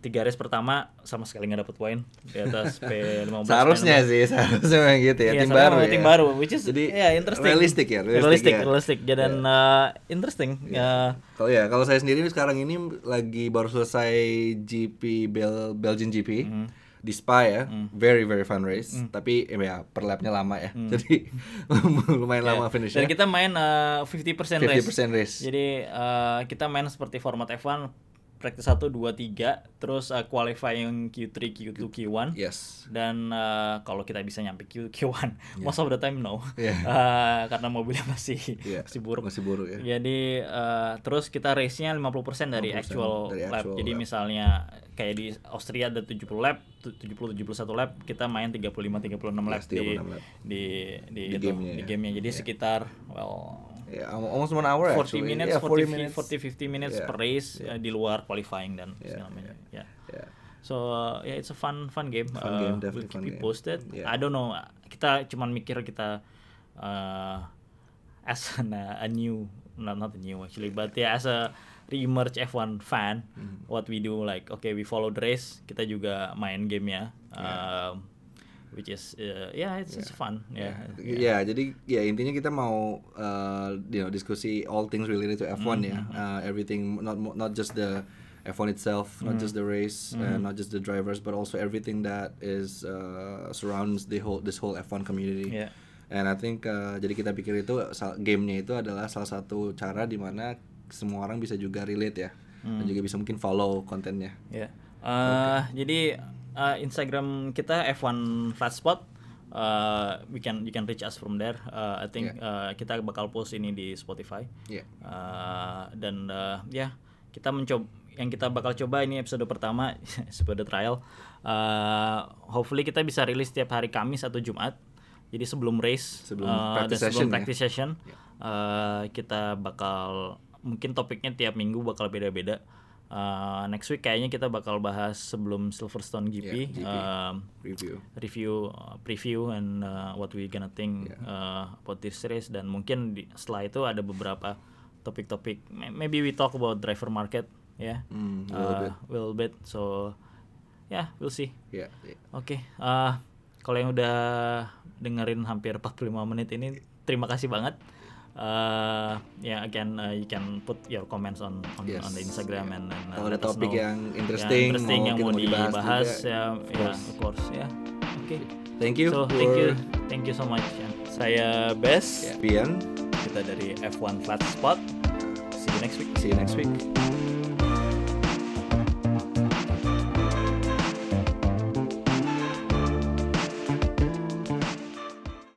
Speaker 1: tiga race pertama sama sekali nggak dapat poin di atas P15.
Speaker 2: Seharusnya
Speaker 1: P16.
Speaker 2: sih, seharusnya memang gitu ya.
Speaker 1: Iya,
Speaker 2: tim baru
Speaker 1: tim
Speaker 2: ya.
Speaker 1: baru, which is
Speaker 2: Jadi
Speaker 1: ya interesting.
Speaker 2: realistic ya, realistic
Speaker 1: realistic,
Speaker 2: ya.
Speaker 1: realistic. Dan uh, interesting. Ya,
Speaker 2: Kalau ya, kalau saya sendiri sekarang ini lagi baru selesai GP Bel Belgian GP
Speaker 1: Hmm.
Speaker 2: di Spa ya, very very fun race. Tapi eh, ya per lapnya lama ya, jadi lumayan
Speaker 1: ya.
Speaker 2: lama
Speaker 1: Dan
Speaker 2: finishnya.
Speaker 1: kita main uh, 50% race.
Speaker 2: 50% race.
Speaker 1: Jadi uh, kita main seperti format F1 practice 1 2 3 terus uh, qualifying Q3 Q2 Q1
Speaker 2: Yes.
Speaker 1: dan uh, kalau kita bisa nyampe Q Q1 most of the time no
Speaker 2: Yeah.
Speaker 1: Uh, karena mobilnya masih
Speaker 2: Iya,
Speaker 1: masih buruk
Speaker 2: Masih buruk ya.
Speaker 1: jadi uh, terus kita race-nya 50% dari
Speaker 2: 50%
Speaker 1: actual
Speaker 2: dari
Speaker 1: lap.
Speaker 2: actual
Speaker 1: Jadi
Speaker 2: lap.
Speaker 1: misalnya kayak di Austria ada 70 lap, tu- 70 71 lap, kita main 35 36 lap
Speaker 2: Yes,
Speaker 1: di
Speaker 2: 36 lap.
Speaker 1: di di
Speaker 2: Di
Speaker 1: itu,
Speaker 2: gamenya
Speaker 1: di
Speaker 2: ya.
Speaker 1: gamenya. Jadi sekitar well
Speaker 2: Ya, almost one hour
Speaker 1: 40
Speaker 2: actually.
Speaker 1: minutes,
Speaker 2: Yeah,
Speaker 1: 40,
Speaker 2: 40
Speaker 1: 40 50 minutes
Speaker 2: Yeah.
Speaker 1: per race uh, di luar qualifying dan
Speaker 2: Yeah,
Speaker 1: segala macam. Ya.
Speaker 2: Yeah.
Speaker 1: So uh, yeah, it's a fun fun game.
Speaker 2: Fun
Speaker 1: Uh,
Speaker 2: game,
Speaker 1: we'll
Speaker 2: definitely fun
Speaker 1: keep
Speaker 2: game.
Speaker 1: you posted.
Speaker 2: Yeah.
Speaker 1: I don't know. Kita cuman mikir kita uh, as an, uh, a new, not not a new actually, but yeah as a re-emerge F1 fan,
Speaker 2: Mm-hmm.
Speaker 1: what we do like okay we follow the race, kita juga main gamenya.
Speaker 2: Yeah.
Speaker 1: Which is uh, yeah it's, it's fun yeah,
Speaker 2: Ya, jadi ya intinya kita mau uh, you know diskusi all things related to F1 ya.
Speaker 1: Mm-hmm.
Speaker 2: Uh, everything not not just the F1 itself, not
Speaker 1: Mm-hmm.
Speaker 2: just the race, uh, not just the drivers, but also everything that is uh, surrounds the whole this whole F1 community.
Speaker 1: Yeah.
Speaker 2: And I think uh, jadi kita pikir itu gamenya itu adalah salah satu cara di mana semua orang bisa juga relate ya, dan juga bisa mungkin follow kontennya.
Speaker 1: Ya. Eh, Jadi eh, Instagram kita F1 Flatspot. eh, we can you can reach us from there. Eh, I think eh, kita bakal post ini di Spotify.
Speaker 2: Iya.
Speaker 1: Eh, dan eh, ya kita mencoba yang kita bakal coba ini episode pertama episode trial. Eh, hopefully kita bisa rilis setiap hari Kamis atau Jumat. Jadi sebelum race,
Speaker 2: Sebelum
Speaker 1: eh,
Speaker 2: practice
Speaker 1: dan sebelum
Speaker 2: session ya.
Speaker 1: practice session, eh, kita bakal mungkin topiknya tiap minggu bakal beda-beda. Eh, next week kayaknya kita bakal bahas sebelum Silverstone GP,
Speaker 2: Yeah, GP.
Speaker 1: um,
Speaker 2: Review.
Speaker 1: review, uh, preview, and uh, what we gonna think uh, about this race. Dan mungkin di, setelah itu ada beberapa topik-topik. May- Maybe we talk about driver market, ya,
Speaker 2: a
Speaker 1: yeah,
Speaker 2: little bit.
Speaker 1: little bit. So, yeah, we'll see.
Speaker 2: Ya. ya.
Speaker 1: Oke, uh, kalau yang udah dengerin hampir 45 menit ini, terima kasih banget. Uh, ya, again, uh, you can put your comments on on,
Speaker 2: Yes,
Speaker 1: on the Instagram and, and uh,
Speaker 2: Kalau ada topik
Speaker 1: know
Speaker 2: yang interesting,
Speaker 1: interesting
Speaker 2: mau
Speaker 1: yang
Speaker 2: mau dibahas
Speaker 1: dibahas,
Speaker 2: juga,
Speaker 1: ya,
Speaker 2: of
Speaker 1: ya,
Speaker 2: course.
Speaker 1: of course, ya. Oke.
Speaker 2: Thank you.
Speaker 1: So, thank you,
Speaker 2: for-
Speaker 1: thank you so much. Yan. Saya Bes,
Speaker 2: Ya, Pian.
Speaker 1: kita dari F1 Flat Spot. See you next week.
Speaker 2: See you next week.